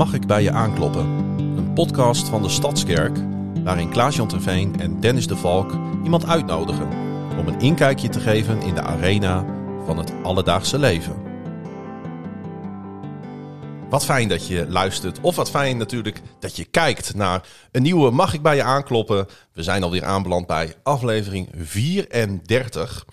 Mag ik bij je aankloppen? Een podcast van de Stadskerk, waarin Klaas-Jan Terveen en Dennis de Valk iemand uitnodigen om een inkijkje te geven in de arena van het alledaagse leven. Wat fijn dat je luistert, of wat fijn natuurlijk dat je kijkt naar een nieuwe Mag ik bij je aankloppen? We zijn alweer aanbeland bij aflevering 34.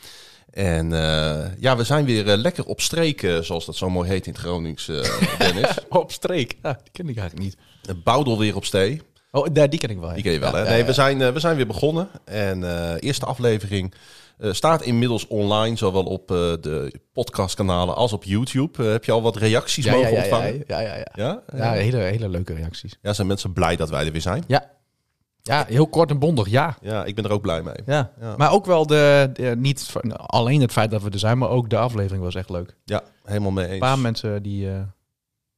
En uh, ja, we zijn weer uh, lekker op streek, uh, zoals dat zo mooi heet in het Gronings, Dennis. op streek? Ja, die ken ik eigenlijk niet. Boudel weer op stee. Oh, daar, die ken ik wel. Die ken je wel, hè? nee, We, zijn, we zijn weer begonnen. En de eerste aflevering staat inmiddels online, zowel op de podcastkanalen als op YouTube. heb je al wat reacties mogen ontvangen? Ja, ja, ja. Ja, ja? hele, hele leuke reacties. Ja, zijn mensen blij dat wij er weer zijn? Ja, ja, heel kort en bondig, ja. Ja, ik ben er ook blij mee. Ja. Maar ook wel de, de, niet alleen het feit dat we er zijn, maar ook de aflevering was echt leuk. Ja, helemaal mee eens. Een paar mensen die, uh,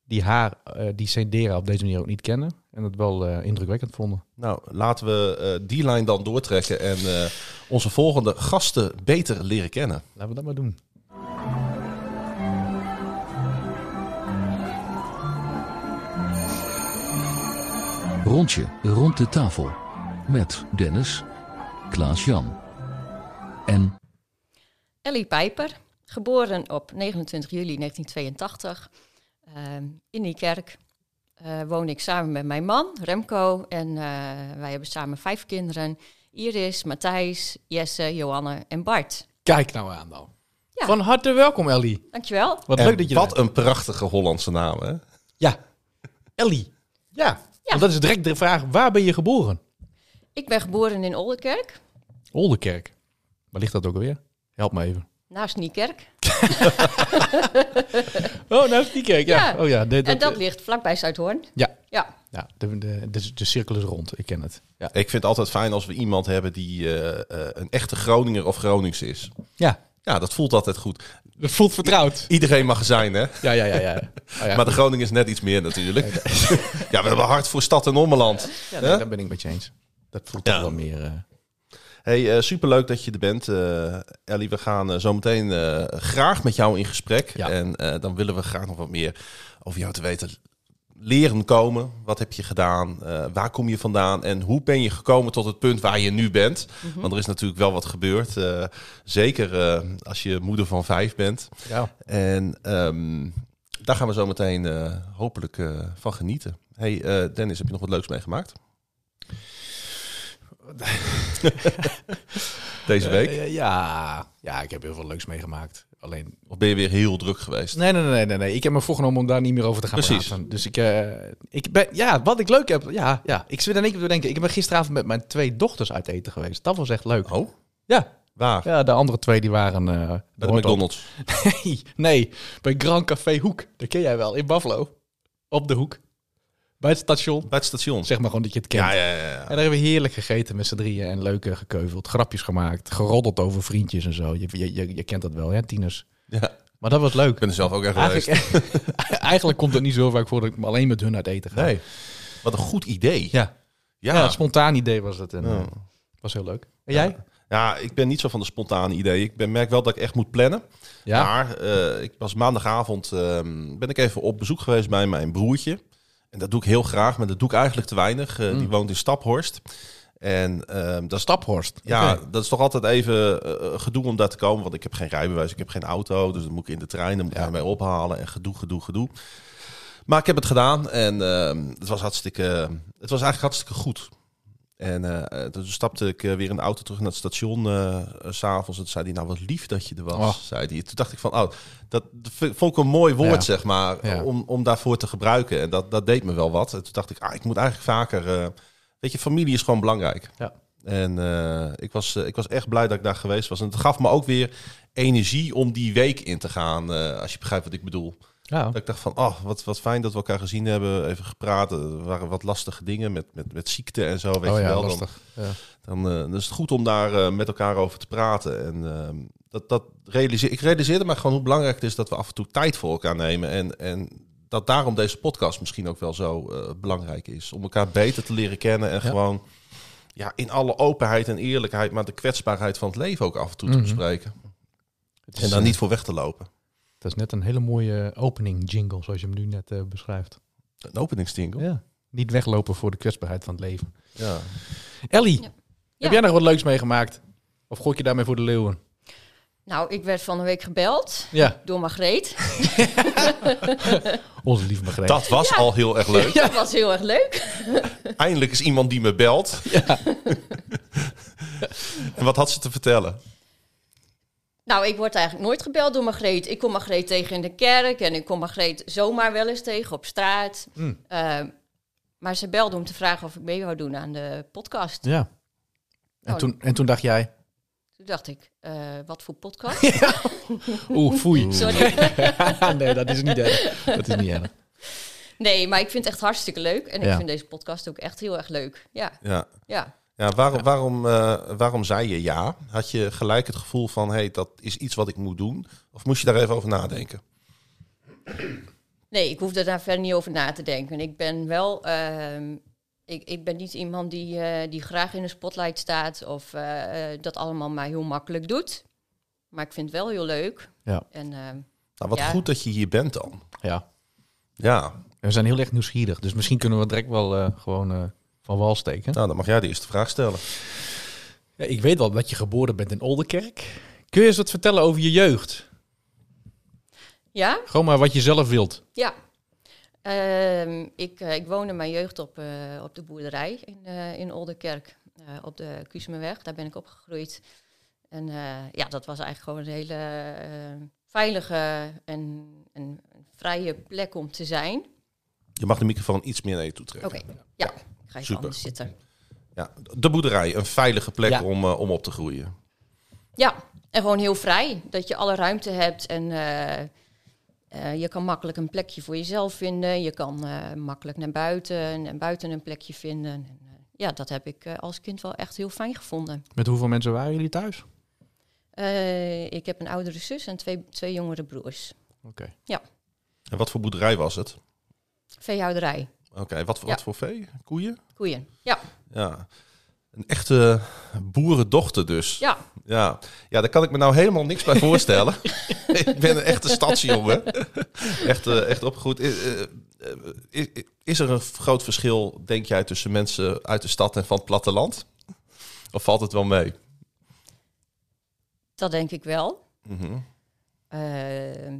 die haar, uh, die Cendera op deze manier ook niet kennen en het wel uh, indrukwekkend vonden. Nou, laten we die lijn dan doortrekken en onze volgende gasten beter leren kennen. Laten we dat maar doen. Rondje rond de tafel met Dennis, Klaas-Jan en Ellie Pijper, geboren op 29 juli 1982 uh, in die kerk. Uh, woon ik samen met mijn man Remco en uh, wij hebben samen vijf kinderen. Iris, Matthijs, Jesse, Johanne en Bart. Kijk nou aan dan. Ja. Van harte welkom Ellie. Dankjewel. Wat en leuk dat je Wat een prachtige Hollandse naam hè? Ja, Ellie. Ja. Ja. Want dat is direct de vraag, waar ben je geboren? Ik ben geboren in Oldenkerk. Oldenkerk? Waar ligt dat ook alweer? Help me even. Naast Niekerk. oh, naast Niekerk, ja. ja. Oh, ja de, de, en dat ligt vlakbij Zuidhoorn. Ja. Ja. Ja, de, de, de, de, cirkel is rond, ik ken het. Ja. Ik vind het altijd fijn als we iemand hebben die uh, uh, een echte Groninger of Gronings is. Ja. Ja, dat voelt altijd goed. Dat voelt vertrouwd. I iedereen mag zijn, hè? Ja, ja, ja. ja. Oh, ja. maar de Groningen is net iets meer natuurlijk. ja, we hebben hard voor stad en ommeland. Ja, nee, daar ben ik met je eens. Dat voelt ja. wel meer... Uh... Hey, uh, superleuk dat je er bent, uh, Ellie. We gaan uh, zo meteen graag met jou in gesprek. Ja. En dan willen we graag nog wat meer over jou te weten leren komen. Wat heb je gedaan? Uh, waar kom je vandaan? En hoe ben je gekomen tot het punt waar je nu bent? Mm -hmm. Want er is natuurlijk wel wat gebeurd. Uh, zeker uh, als je moeder van vijf bent. Ja. En um, daar gaan we zo meteen hopelijk van genieten. Hey Dennis, heb je nog wat leuks meegemaakt? Deze week? ja. ja, ik heb heel veel leuks meegemaakt. Alleen... Of ben je weer heel druk geweest? Nee, nee, nee, nee, nee. Ik heb me voorgenomen om daar niet meer over te gaan Precies. praten. Dus ik, uh, ik ben, ja, wat ik leuk heb, ja, ja. Ik zit in één keer te denken, ik ben gisteravond met mijn twee dochters uit eten geweest. Dat was echt leuk. Oh? Ja. Waar? Ja, de andere twee die waren... Uh, bij de McDonald's? nee, nee, bij Grand Café Hoek. Dat ken jij wel, in Buffalo. Op de hoek. Bij het station. Bij het station. Zeg maar gewoon dat je het kent. Ja, ja, ja, ja. En daar hebben we heerlijk gegeten met z'n drieën en leuke gekeuveld. Grapjes gemaakt, geroddeld over vriendjes en zo. Je, je, je, je kent dat wel, hè, tieners? Ja. Maar dat was leuk. Ik ben er zelf ook echt eigenlijk, geweest. eigenlijk komt het niet zo vaak voor dat ik alleen met hun uit eten ga. Nee. Wat een goed idee. Ja. Ja, spontaan idee was het. En, ja. was heel leuk. En jij? Ja, ik ben niet zo van de spontane idee. Ik ben, merk wel dat ik echt moet plannen. Ja. Maar uh, ik was maandagavond uh, ben ik even op bezoek geweest bij mijn broertje. En dat doe ik heel graag, maar dat doe ik eigenlijk te weinig. Uh, mm. Die woont in Staphorst. En uh, dat Staphorst. Ja, okay. dat is toch altijd even uh, gedoe om daar te komen. Want ik heb geen rijbewijs, ik heb geen auto. Dus dan moet ik in de trein, dan moet ik ja. mij ophalen. En gedoe, gedoe, gedoe. Maar ik heb het gedaan en uh, het was hartstikke. Het was eigenlijk hartstikke goed. En uh, toen stapte ik weer in de auto terug naar het station uh, s'avonds. En toen zei hij, nou wat lief dat je er was, oh. zei hij. Toen dacht ik van, oh, dat vond ik een mooi woord, ja. zeg maar, ja. om, om daarvoor te gebruiken. En dat, dat deed me wel wat. En toen dacht ik, ah, ik moet eigenlijk vaker... Uh, weet je, familie is gewoon belangrijk. Ja. En uh, ik, was, ik was echt blij dat ik daar geweest was. En het gaf me ook weer energie om die week in te gaan, als je begrijpt wat ik bedoel. Ja. Dat ik dacht van, oh, wat, wat fijn dat we elkaar gezien hebben, even gepraat. Er waren wat lastige dingen met, met, met ziekte en zo, weet oh, je ja, wel. Lastig. Dan, ja. dan, dan, is het goed om daar met elkaar over te praten. En ehm, dat, dat realiseer, ik realiseerde me gewoon hoe belangrijk het is dat we af en toe tijd voor elkaar nemen. En, en dat daarom deze podcast misschien ook wel zo uh, belangrijk is. Om elkaar beter te leren kennen en ja. gewoon ja, in alle openheid en eerlijkheid, maar de kwetsbaarheid van het leven ook af en toe te Mhm. bespreken. En daar eh, niet voor weg te lopen. Dat is net een hele mooie opening jingle, zoals je hem nu net eh, beschrijft. Een openingstingle. Ja. Niet weglopen voor de kwetsbaarheid van het leven. Ja. Ellie, Ja. heb jij nog wat leuks meegemaakt? Of gok je daarmee voor de leeuwen? Nou, ik werd van de week gebeld Ja, door Margreet. onze lieve Margreet. Dat was al heel erg leuk. Dat was heel erg leuk. Eindelijk is iemand die me belt. en wat had ze te vertellen? Nou, ik word eigenlijk nooit gebeld door Margreet. Ik kom Margreet tegen in de kerk en ik kom Margreet zomaar wel eens tegen op straat. Mm. Eh, maar ze belde om te vragen of ik mee wou doen aan de podcast. Ja. En, Oh. toen, en toen dacht jij, Toen dacht ik, eh, wat voor podcast? oeh, foei. Sorry. nee, dat is niet erg. Dat is niet erg. Nee, maar ik vind het echt hartstikke leuk. En Ja. ik vind deze podcast ook echt heel erg leuk. Ja, Ja. ja. Ja, waarom, Waarom, eh, waarom zei je ja? Had je gelijk het gevoel van, hey, dat is iets wat ik moet doen? Of moest je daar even over nadenken? Nee, ik hoef er daar verder niet over na te denken. Ik ben wel... ehm, ik, ik ben niet iemand die, eh, die graag in de spotlight staat... of eh, dat allemaal maar heel makkelijk doet. Maar ik vind het wel heel leuk. Ja. En ehm, Nou, wat Ja. goed dat je hier bent dan. Ja. Ja, We zijn heel erg nieuwsgierig. Dus misschien kunnen we direct wel eh, gewoon eh, van wal steken. nou, dan mag jij de eerste vraag stellen. Ja, ik weet wel dat je geboren bent in Oldenkerk. Kun je eens wat vertellen over je jeugd? ja, Gewoon maar wat je zelf wilt. ja. Ehm, ik, eh, ik woonde mijn jeugd op, eh, op de boerderij in, eh, in Oldenkerk. eh, op de Kuzemerweg. Daar ben ik opgegroeid. En eh, ja, dat was eigenlijk gewoon een hele eh, veilige en, en vrije plek om te zijn. Je mag de microfoon iets meer naar je toe trekken. Oké, ja. Ik ga even Super. anders zitten. Ja, de boerderij, een veilige plek Ja. om, eh, om op te groeien. Ja, en gewoon heel vrij. Dat je alle ruimte hebt en eh, eh, je kan makkelijk een plekje voor jezelf vinden. Je kan eh, makkelijk naar buiten en buiten een plekje vinden. En, ja, dat heb ik eh, als kind wel echt heel fijn gevonden. Met hoeveel mensen waren jullie thuis? Eh, ik heb een oudere zus en twee, twee jongere broers. Oké. En wat voor boerderij was het? Veehouderij, Oké, wat, Ja. wat voor vee? Koeien? koeien. Ja, Ja. Een echte boerendochter dus. ja. Ja. ja, daar kan ik me nou helemaal niks bij voorstellen. ik ben een echte stadsjongen. echt, eh, echt opgegroeid. Eh, eh, Is, is er een groot verschil, denk jij, tussen mensen uit de stad en van het platteland? Of valt het wel mee? dat denk ik wel. Ehm,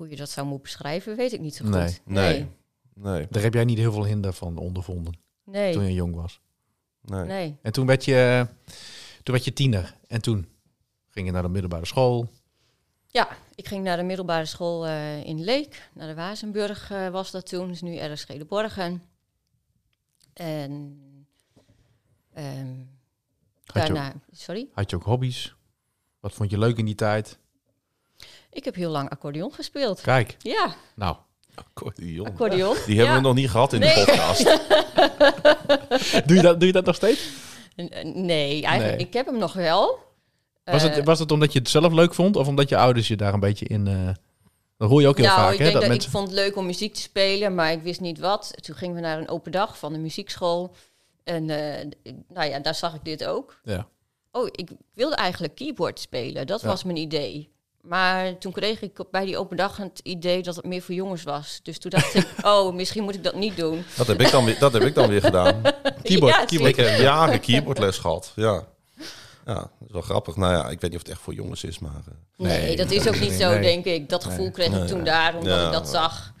hoe je dat zou moeten beschrijven, weet ik niet zo goed. Nee. Nee. Nee, Daar heb jij niet heel veel hinder van ondervonden nee, toen je jong was. nee. nee. En toen werd je, toen werd je tiener. En toen ging je naar de middelbare school. Ja, ik ging naar de middelbare school eh, in Leek, naar de Wazenburg eh, was dat toen, is nu RSG de Borgen. En ehm, Had je, daarna, sorry, had je ook hobby's? Wat vond je leuk in die tijd? Ik heb heel lang accordeon gespeeld. Kijk, Ja, nou, Accordeon. accordeon. Die hebben ja. we nog niet gehad in Nee. de podcast. doe je dat, doe je dat nog steeds? Nee, eigenlijk, Nee. ik heb hem nog wel. Was, Eh, het, was het omdat je het zelf leuk vond? Of omdat je ouders je daar een beetje in... eh dat hoor je ook heel nou, vaak, ik, hè? denk Dat dat mensen... ik vond het leuk om muziek te spelen, maar ik wist niet wat. Toen gingen we naar een open dag van de muziekschool. En eh, nou ja, daar zag ik dit ook. Ja. Oh, ik wilde eigenlijk keyboard spelen. Dat Ja. was mijn idee. Maar toen kreeg ik op- bij die open dag het idee dat het meer voor jongens was. Dus toen dacht ik, oh, misschien moet ik dat niet doen. Dat heb ik dan weer, dat heb ik dan weer gedaan. Keyboard, Ja, keyboard. Ik heb jaren keyboardles gehad. Ja. ja, dat is wel grappig. Nou ja, ik weet niet of het echt voor jongens is, maar... eh, Nee, Nee, dat is ook niet zo, nee. denk ik. Dat gevoel Nee. kreeg ik toen daar, omdat Ja. ik dat zag.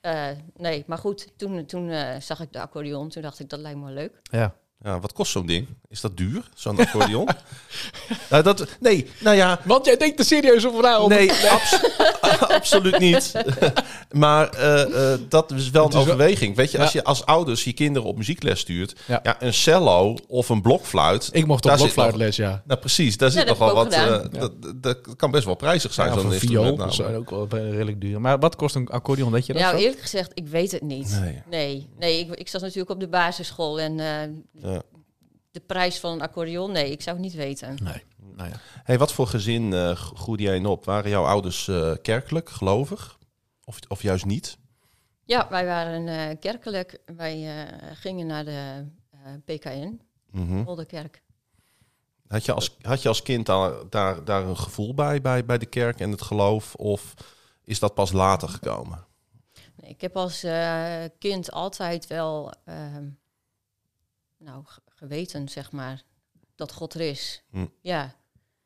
Eh, nee, maar goed, toen, toen eh, zag ik de accordeon. Toen dacht ik, dat lijkt me wel leuk. Ja. Ja, wat kost zo'n ding? Is dat duur, zo'n accordeon? Nou, dat, nee, nou ja, Want jij denkt er serieus over na. om- nee, abs- absoluut niet. maar eh, eh, dat is wel een is overweging. Weet je, als je als ouders je kinderen op muziekles stuurt, Ja. ja. een cello of een blokfluit. Ik mocht op zit blokfluitles, ja. Nou, precies, daar zit dat nogal wat. eh, dat, dat kan best wel prijzig zijn, ja zo'n instrument. is namelijk. ook wel redelijk duur. Maar wat kost een accordeon, weet je dat nou, zo? eerlijk gezegd, ik weet het niet. Nee. Nee, nee ik, ik zat natuurlijk op de basisschool. En eh, Ja. De prijs van een accordeon, nee, ik zou het niet weten. Nee. Nou ja. Hey, wat voor gezin eh, groeide jij in op? Waren jouw ouders eh, kerkelijk, gelovig? Of, of juist niet? Ja, wij waren eh, kerkelijk. Wij eh, gingen naar de eh, PKN, Mhm. Olderkerk. Had je als, had je als kind daar, daar, daar een gevoel bij, bij, bij de kerk en het geloof? Of is dat pas later gekomen? Ik heb als eh, kind altijd wel ehm, nou, geweten, zeg maar, dat God er is. Hm. Ja.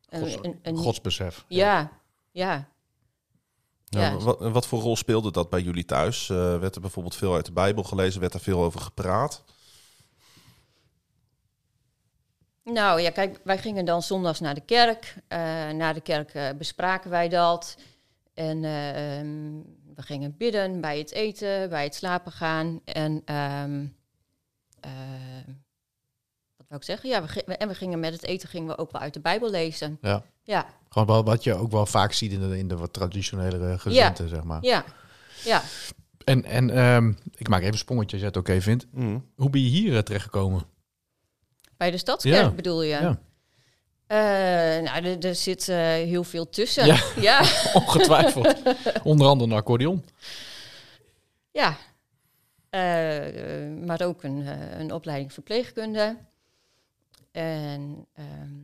En- Gods- en- en- Godsbesef. ja, ja. Ja, Ja. wat, wat voor rol speelde dat bij jullie thuis? Eh, werd er bijvoorbeeld veel uit de Bijbel gelezen? Werd er veel over gepraat? Nou ja, kijk, wij gingen dan zondags naar de kerk. Eh, na de kerk eh, bespraken wij dat. En eh, ehm, we gingen bidden bij het eten, bij het slapen gaan. En ehm, wat wou ik zeggen? Ja, we, en we gingen met het eten gingen we ook wel uit de Bijbel lezen. Ja. Ja, Gewoon wel wat je ook wel vaak ziet in de, in de wat traditionele gezenten, zeg maar. ja, ja. En, en ehm, ik maak even een sprongetje als je het oké vindt. Mhm. Hoe ben je hier eh, terechtgekomen? Bij de stadskerk Ja. bedoel je? Ja. Eh, nou, er, er zit eh, heel veel tussen. Ja. ja. Ongetwijfeld. Onder andere een accordeon. Ja, maar ook een, een opleiding verpleegkunde. En ehm,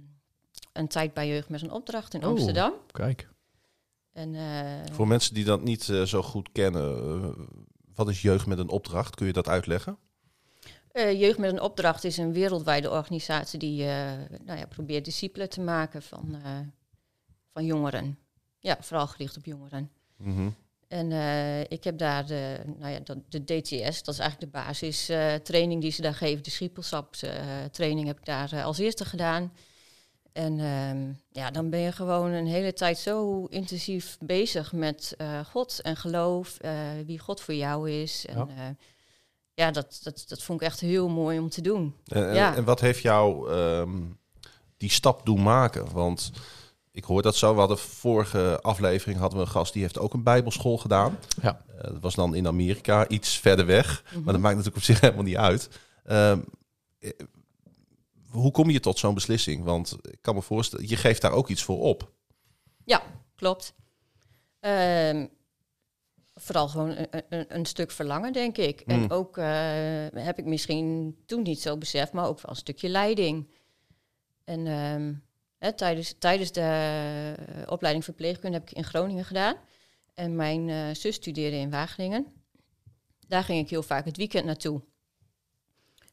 een tijd bij Jeugd met een opdracht in Oh. Amsterdam. Kijk. En, eh, Voor mensen die dat niet eh, zo goed kennen, eh, wat is jeugd met een opdracht? Kun je dat uitleggen? eh, Jeugd met een opdracht is een wereldwijde organisatie die eh, nou ja, probeert discipelen te maken van, eh, van jongeren. Ja, vooral gericht op jongeren. Mhm. En eh, ik heb daar de, nou ja, de, DTS, dat is eigenlijk de basistraining training die ze daar geven, de schieppelschapstraining heb ik daar eh, als eerste gedaan. En ehm, ja, dan ben je gewoon een hele tijd zo intensief bezig met eh, God en geloof, eh, wie God voor jou is. En Ja. ja, dat, dat, dat vond ik echt heel mooi om te doen. En, en- Ja. en wat heeft jou ehm, die stap doen maken? Want ik hoor dat zo. We hadden vorige aflevering hadden we een gast die heeft ook een bijbelschool gedaan. Ja. Eh, dat was dan in Amerika, iets verder weg. Maar dat maakt natuurlijk op zich helemaal niet uit. Ehm, eh, hoe kom je tot zo'n beslissing? Want ik kan me voorstellen, je geeft daar ook iets voor op. Ja, klopt. Ehm, vooral gewoon een, een, een stuk verlangen, denk ik. Mm. En ook eh, heb ik misschien toen niet zo beseft, maar ook wel een stukje leiding. En ehm, hè, tijdens, tijdens de eh, opleiding verpleegkunde heb ik in Groningen gedaan. En mijn eh, zus studeerde in Wageningen. Daar ging ik heel vaak het weekend naartoe.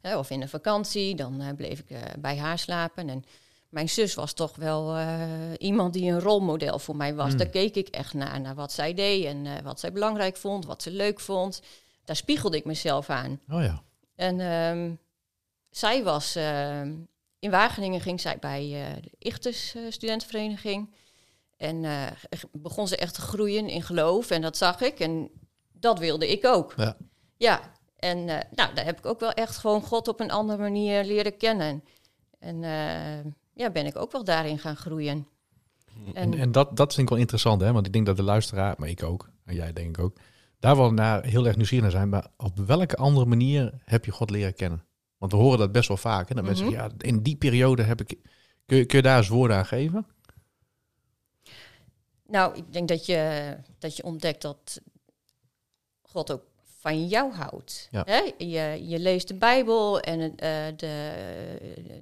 Hè, of in de vakantie, dan eh, bleef ik bij haar slapen. En mijn zus was toch wel iemand die een rolmodel voor mij was. Mm. Daar keek ik echt naar, naar wat zij deed en wat zij belangrijk vond, wat ze leuk vond. Daar spiegelde ik mezelf aan. Oh ja. En ehm, zij was, ehm, in Wageningen ging zij bij eh, de Ichtes eh, studentenvereniging. En eh, begon ze echt te groeien in geloof en dat zag ik en dat wilde ik ook. Ja. Ja, en nou, daar heb ik ook wel echt gewoon God op een andere manier leren kennen. En ja, ben ik ook wel daarin gaan groeien. En, en dat, dat vind ik wel interessant, hè? Want ik denk dat de luisteraar, maar ik ook, en jij denk ik ook, daar wel naar heel erg nieuwsgierig naar zijn. Maar op welke andere manier heb je God leren kennen? Want we horen dat best wel vaak. Hè? Dat mensen Mhm. ja, in die periode heb ik... Kun je, kun je daar eens woorden aan geven? Nou, ik denk dat je, dat je ontdekt dat God ook van jou houdt. Ja. Hè? Je, je leest de Bijbel en eh, de,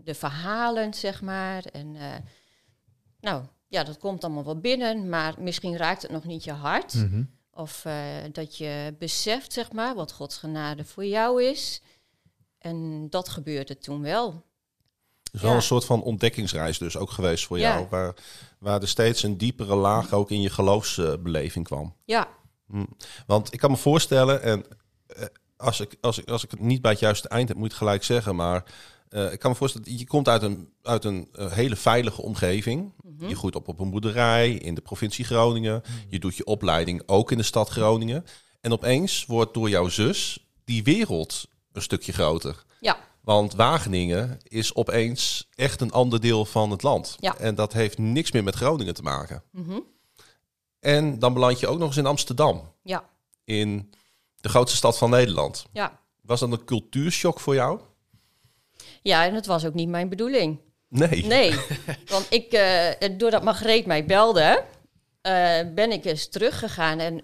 de verhalen, zeg maar. En eh, nou, ja, dat komt allemaal wel binnen, maar misschien raakt het nog niet je hart. Mhm. Of eh, dat je beseft, zeg maar, wat Gods genade voor jou is. En dat gebeurde toen wel. Het is wel Ja. een soort van ontdekkingsreis dus ook geweest voor Ja. jou. Waar, waar er steeds een diepere laag ook in je geloofsbeleving kwam. Ja, Want ik kan me voorstellen, en eh, als ik, als, ik, als ik het niet bij het juiste eind heb, moet ik het gelijk zeggen. Maar eh, ik kan me voorstellen, je komt uit een, uit een eh, hele veilige omgeving. Je groeit op op een boerderij in de provincie Groningen. Je doet je opleiding ook in de stad Groningen. En opeens wordt door jouw zus die wereld een stukje groter. ja, Want Wageningen is opeens echt een ander deel van het land. Ja. En dat heeft niks meer met Groningen te maken. mhm, En dan beland je ook nog eens in Amsterdam. ja, In de grootste stad van Nederland. ja. Was dat een cultuurshock voor jou? Ja, en het was ook niet mijn bedoeling. Nee. Nee, want ik, eh, doordat Margreet mij belde, eh, ben ik eens teruggegaan en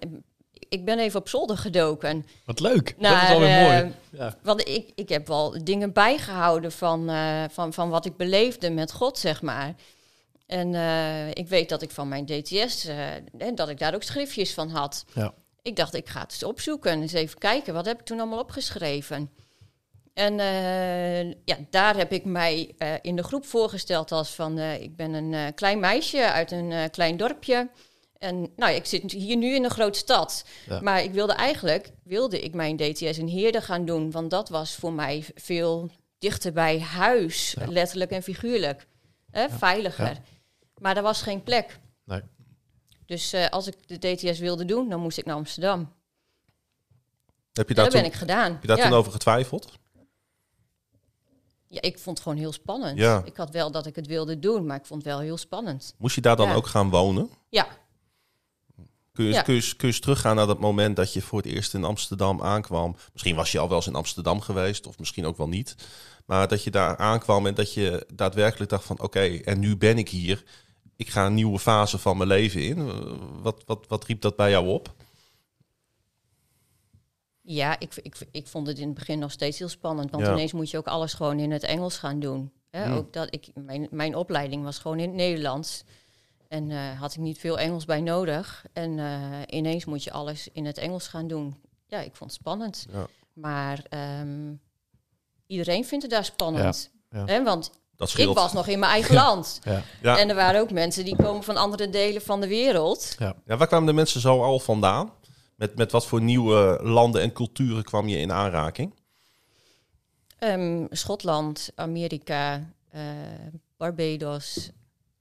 ik ben even op zolder gedoken. Wat leuk. dat is alweer eh, mooi. Ja. Want ik, ik heb wel dingen bijgehouden van, eh, van, van wat ik beleefde met God, zeg maar. En eh, ik weet dat ik van mijn DTS, en dat ik daar ook schriftjes van had. Ja. ik dacht, ik ga het eens opzoeken en eens even kijken. Wat heb ik toen allemaal opgeschreven? En ja, daar heb ik mij in de groep voorgesteld als van... ik ben een klein meisje uit een klein dorpje. En nou, ik zit hier nu in een grote stad. Ja. Maar ik wilde eigenlijk, wilde ik mijn DTS in Heerden gaan doen. Want dat was voor mij veel dichter bij huis, Ja. letterlijk en figuurlijk. Hè, Veiliger. Maar er was geen plek. Nee. Dus eh, als ik de DTS wilde doen, dan moest ik naar Amsterdam. Heb je daar, dat toen, ben ik gedaan. heb je daar toen over getwijfeld? ja, ik vond het gewoon heel spannend. Ja. Ik had wel dat ik het wilde doen, maar ik vond het wel heel spannend. Moest je daar dan Ja. ook gaan wonen? Ja, Kun je, Ja. kun, je, kun je eens teruggaan naar dat moment dat je voor het eerst in Amsterdam aankwam? Misschien was je al wel eens in Amsterdam geweest, of misschien ook wel niet. Maar dat je daar aankwam en dat je daadwerkelijk dacht van... oké, en nu ben ik hier. Ik ga een nieuwe fase van mijn leven in. Wat, wat, wat riep dat bij jou op? ja ik, ik, ik vond het in het begin nog steeds heel spannend. Want Ja. ineens moet je ook alles gewoon in het Engels gaan doen. Hè? Hmm. Ook dat ik, mijn, mijn opleiding was gewoon in het Nederlands. En eh, had ik niet veel Engels bij nodig. En eh, ineens moet je alles in het Engels gaan doen. Ja, ik vond het spannend. Ja. Maar ehm, iedereen vindt het daar spannend. Ja, ja. Hè? Want Dat ik was nog in mijn eigen land. Ja. Ja. En er waren ook mensen die komen van andere delen van de wereld. Ja. Ja, waar kwamen de mensen zo al vandaan? Met, met wat voor nieuwe landen en culturen kwam je in aanraking? Ehm, Schotland, Amerika, eh, Barbados,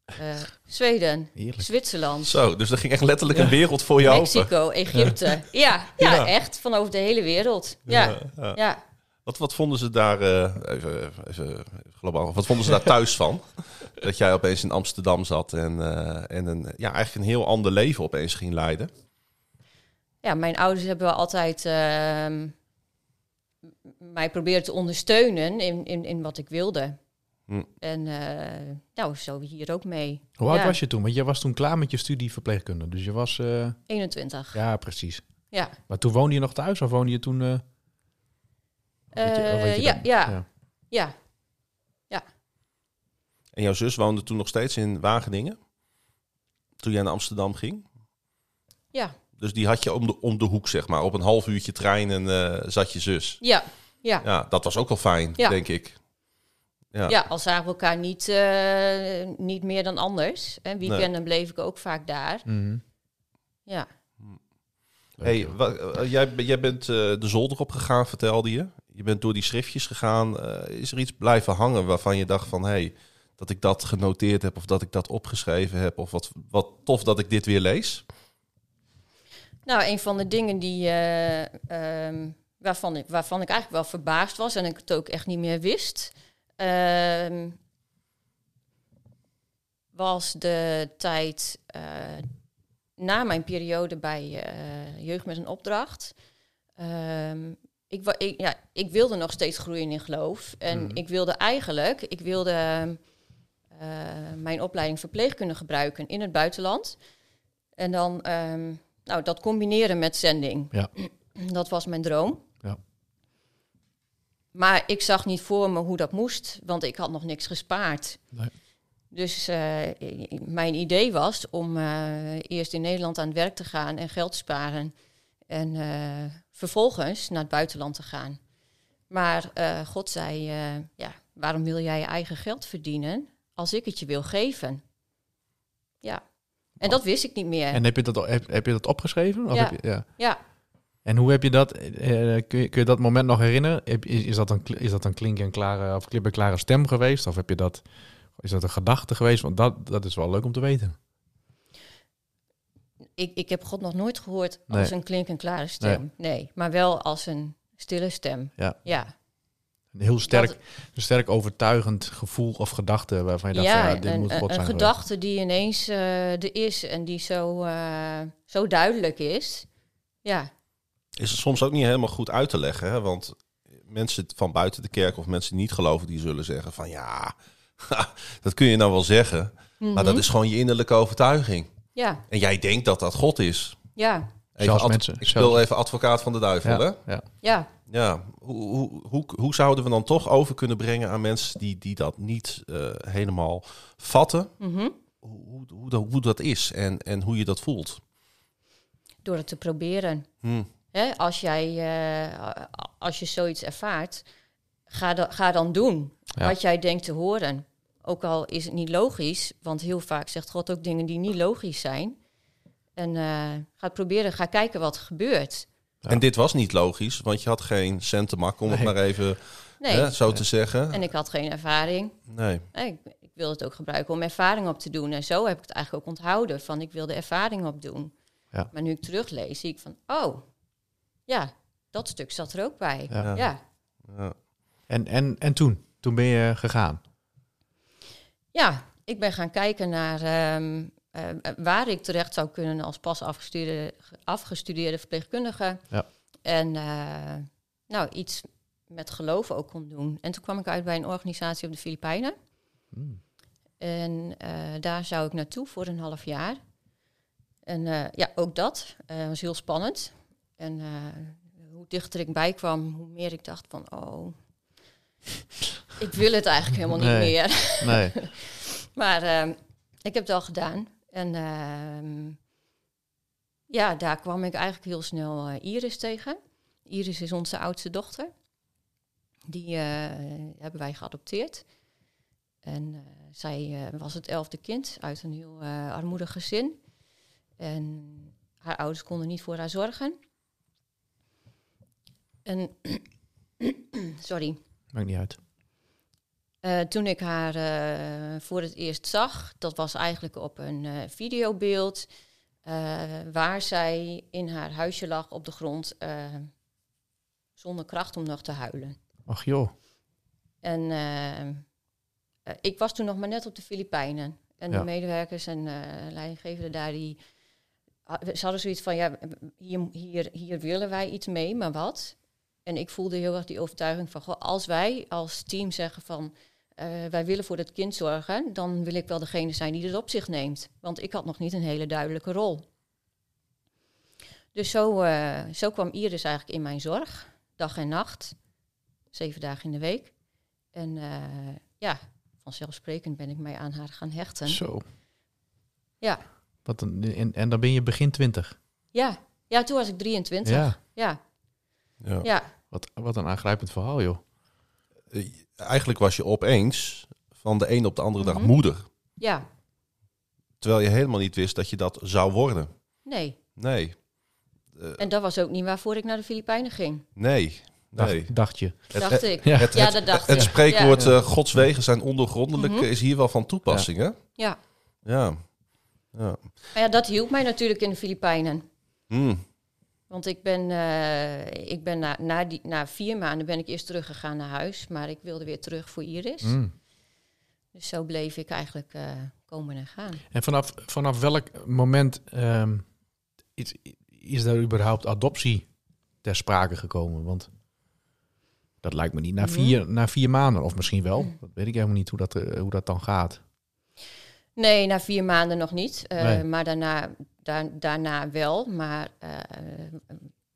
eh, Zweden, Heerlijk. Zwitserland, Zo, dus er ging echt letterlijk een wereld voor je open. Mexico, Egypte. Ja, ja, Ja. echt. Van over de hele wereld. Ja, ja. ja. Wat, wat vonden ze daar, eh, even, even globaal, wat vonden ze daar thuis van? Dat jij opeens in Amsterdam zat en, eh, en een, ja, eigenlijk een heel ander leven opeens ging leiden. ja, mijn ouders hebben wel altijd ehm, mij proberen te ondersteunen in, in, in wat ik wilde. Hm. En eh, nou, zo hier ook mee. Hoe oud Ja. was je toen? Want je was toen klaar met je studie verpleegkunde. Dus je was... eh, 21. ja, precies. Ja. Maar toen woonde je nog thuis of woonde je toen... eh, je- je Eh, ja, dat? ja, ja. En jouw zus woonde toen nog steeds in Wageningen? Toen jij naar Amsterdam ging? Ja, Dus die had je om de, om de hoek, zeg maar. Op een half uurtje trein en eh, zat je zus. ja, ja. Ja, dat was ook wel fijn, Ja. denk ik. Ja. Ja, al zagen we elkaar niet, eh, niet meer dan anders. En weekenden bleef ik ook vaak daar. Mhm. Ja. Hey, eh, jij, jij bent eh, de zolder opgegaan, vertelde je. Je bent door die schriftjes gegaan. Eh, is er iets blijven hangen waarvan je dacht van... hey, dat ik dat genoteerd heb of dat ik dat opgeschreven heb... of wat, wat tof dat ik dit weer lees? Nou, een van de dingen die, eh, ehm, waarvan, ik, waarvan ik eigenlijk wel verbaasd was en ik het ook echt niet meer wist, ehm, was de tijd eh, na mijn periode bij eh, Jeugd met een Opdracht. Ehm, ik, wa- ik, ja, ik wilde nog steeds groeien in geloof. En Mhm. ik wilde eigenlijk, ik wilde eh, mijn opleiding verpleegkunde gebruiken in het buitenland. En dan ehm, nou, dat combineren met zending. Ja. Dat was mijn droom. Maar ik zag niet voor me hoe dat moest, want ik had nog niks gespaard. Nee. Dus eh, mijn idee was om eh, eerst in Nederland aan het werk te gaan en geld te sparen. En eh, vervolgens naar het buitenland te gaan. Maar God zei, ja, waarom wil jij je eigen geld verdienen als ik het je wil geven? Ja, en dat wist ik niet meer. En heb je dat, heb, heb je dat opgeschreven? Of Ja. Heb je, ja. ja, En hoe heb je dat, eh, kun, je, kun je dat moment nog herinneren? Is, is dat een, is dat een klink en klare, of klip en klare stem geweest? Of heb je dat, is dat een gedachte geweest? Want dat, dat is wel leuk om te weten. ik, ik heb God nog nooit gehoord Nee. als een klink-en-klare stem. Nee. maar wel als een stille stem. Ja. Ja, Een heel sterk, Dat- een sterk overtuigend gevoel of gedachte waarvan je dacht, ja, ja, dit een, moet een, God een zijn geweest. gedachte die ineens eh, er is en die zo, eh, zo duidelijk is. Ja, Is het soms ook niet helemaal goed uit te leggen. Hè? Want mensen van buiten de kerk of mensen die niet geloven... die zullen zeggen van ja, dat kun je nou wel zeggen. Maar dat Mhm. is gewoon je innerlijke overtuiging. ja, En jij denkt dat dat God is. ja, Even mensen- ik speel even advocaat van de duivel, hè? Ja, ja. ja. Ja, hoe, hoe, hoe, hoe zouden we dan toch over kunnen brengen aan mensen die, die dat niet eh, helemaal vatten? mhm. Hoe, hoe, hoe, dat, hoe dat is en, en hoe je dat voelt? door het te proberen. Hm. Hè, als, jij, eh, als je zoiets ervaart, ga, da- ga dan doen Ja. wat jij denkt te horen. Ook al is het niet logisch, want heel vaak zegt God ook dingen die niet logisch zijn. En eh, ga het proberen, ga kijken wat er gebeurt. Ja. En dit was niet logisch, want je had geen centenmak, om het maar even Nee, hè, zo te zeggen. en ik had geen ervaring. Nee. Nee, ik, ik wilde het ook gebruiken om ervaring op te doen. En zo heb ik het eigenlijk ook onthouden, van ik wilde ervaring opdoen. Ja. Maar nu ik teruglees, zie ik van, oh, ja, dat stuk zat er ook bij. Ja. Ja. En, en, en toen? Toen ben je gegaan? Ja, ik ben gaan kijken naar ehm, eh, waar ik terecht zou kunnen als pas afgestudeerde, afgestudeerde verpleegkundige. Ja. En eh, nou, iets met geloven ook kon doen. En toen kwam ik uit bij een organisatie op de Filipijnen. Hmm. En eh, daar zou ik naartoe voor een half jaar. En eh, ja, ook dat eh, was heel spannend. En eh, hoe dichter ik bij kwam, hoe meer ik dacht van, oh, ik wil het eigenlijk helemaal niet Nee. meer. Nee. Maar ehm, ik heb het al gedaan. En ehm, ja, daar kwam ik eigenlijk heel snel eh, Iris tegen. Iris is onze oudste dochter. Die eh, hebben wij geadopteerd. En zij was het elfde kind uit een heel armoedig gezin. En haar ouders konden niet voor haar zorgen. En, sorry, Maakt niet uit. eh, toen ik haar eh, voor het eerst zag, dat was eigenlijk op een eh, videobeeld waar zij in haar huisje lag op de grond zonder kracht om nog te huilen. Ach joh. En ik was toen nog maar net op de Filipijnen. En Ja. de medewerkers en leidinggevenden daar, die, ah, ze hadden zoiets van, ja, hier, hier, hier willen wij iets mee, maar wat? En ik voelde heel erg die overtuiging van, goh, als wij als team zeggen van, eh, wij willen voor het kind zorgen, dan wil ik wel degene zijn die het op zich neemt. Want ik had nog niet een hele duidelijke rol. Dus zo, eh, zo kwam Iris eigenlijk in mijn zorg, dag en nacht, zeven dagen in de week. En eh, ja, vanzelfsprekend ben ik mij aan haar gaan hechten. Zo. Ja. Wat een, en, en dan ben je begin twintig. Ja. ja, toen was ik 23. Ja. Ja, Ja. ja. Wat, wat een aangrijpend verhaal, joh. Eh, Eigenlijk was je opeens van de ene op de andere dag Mhm. moeder. ja. Terwijl je helemaal niet wist dat je dat zou worden. Nee. Nee, En dat was ook niet waarvoor ik naar de Filipijnen ging, nee, Dacht, nee. dacht je. Het- dacht het- ik. ja. Het, Ja, dat dacht het ik. spreekwoord Ja. eh, Gods wegen zijn ondergrondelijk Mhm. eh, is hier wel van toepassing, hè? Ja. Ja. ja. Maar ja, dat hielp mij natuurlijk in de Filipijnen. Hmm. Want ik ben, eh, ik ben na, na, die, na vier maanden ben ik eerst teruggegaan naar huis. Maar ik wilde weer terug voor Iris. Mm. Dus zo bleef ik eigenlijk eh, komen en gaan. En vanaf, vanaf welk moment ehm, is, is daar überhaupt adoptie ter sprake gekomen? Want dat lijkt me niet na vier, na vier maanden, of misschien wel. Dat weet ik helemaal niet hoe dat, eh, hoe dat dan gaat. Nee, na vier maanden nog niet. Eh, Nee. Maar daarna, daar, daarna wel. Maar eh,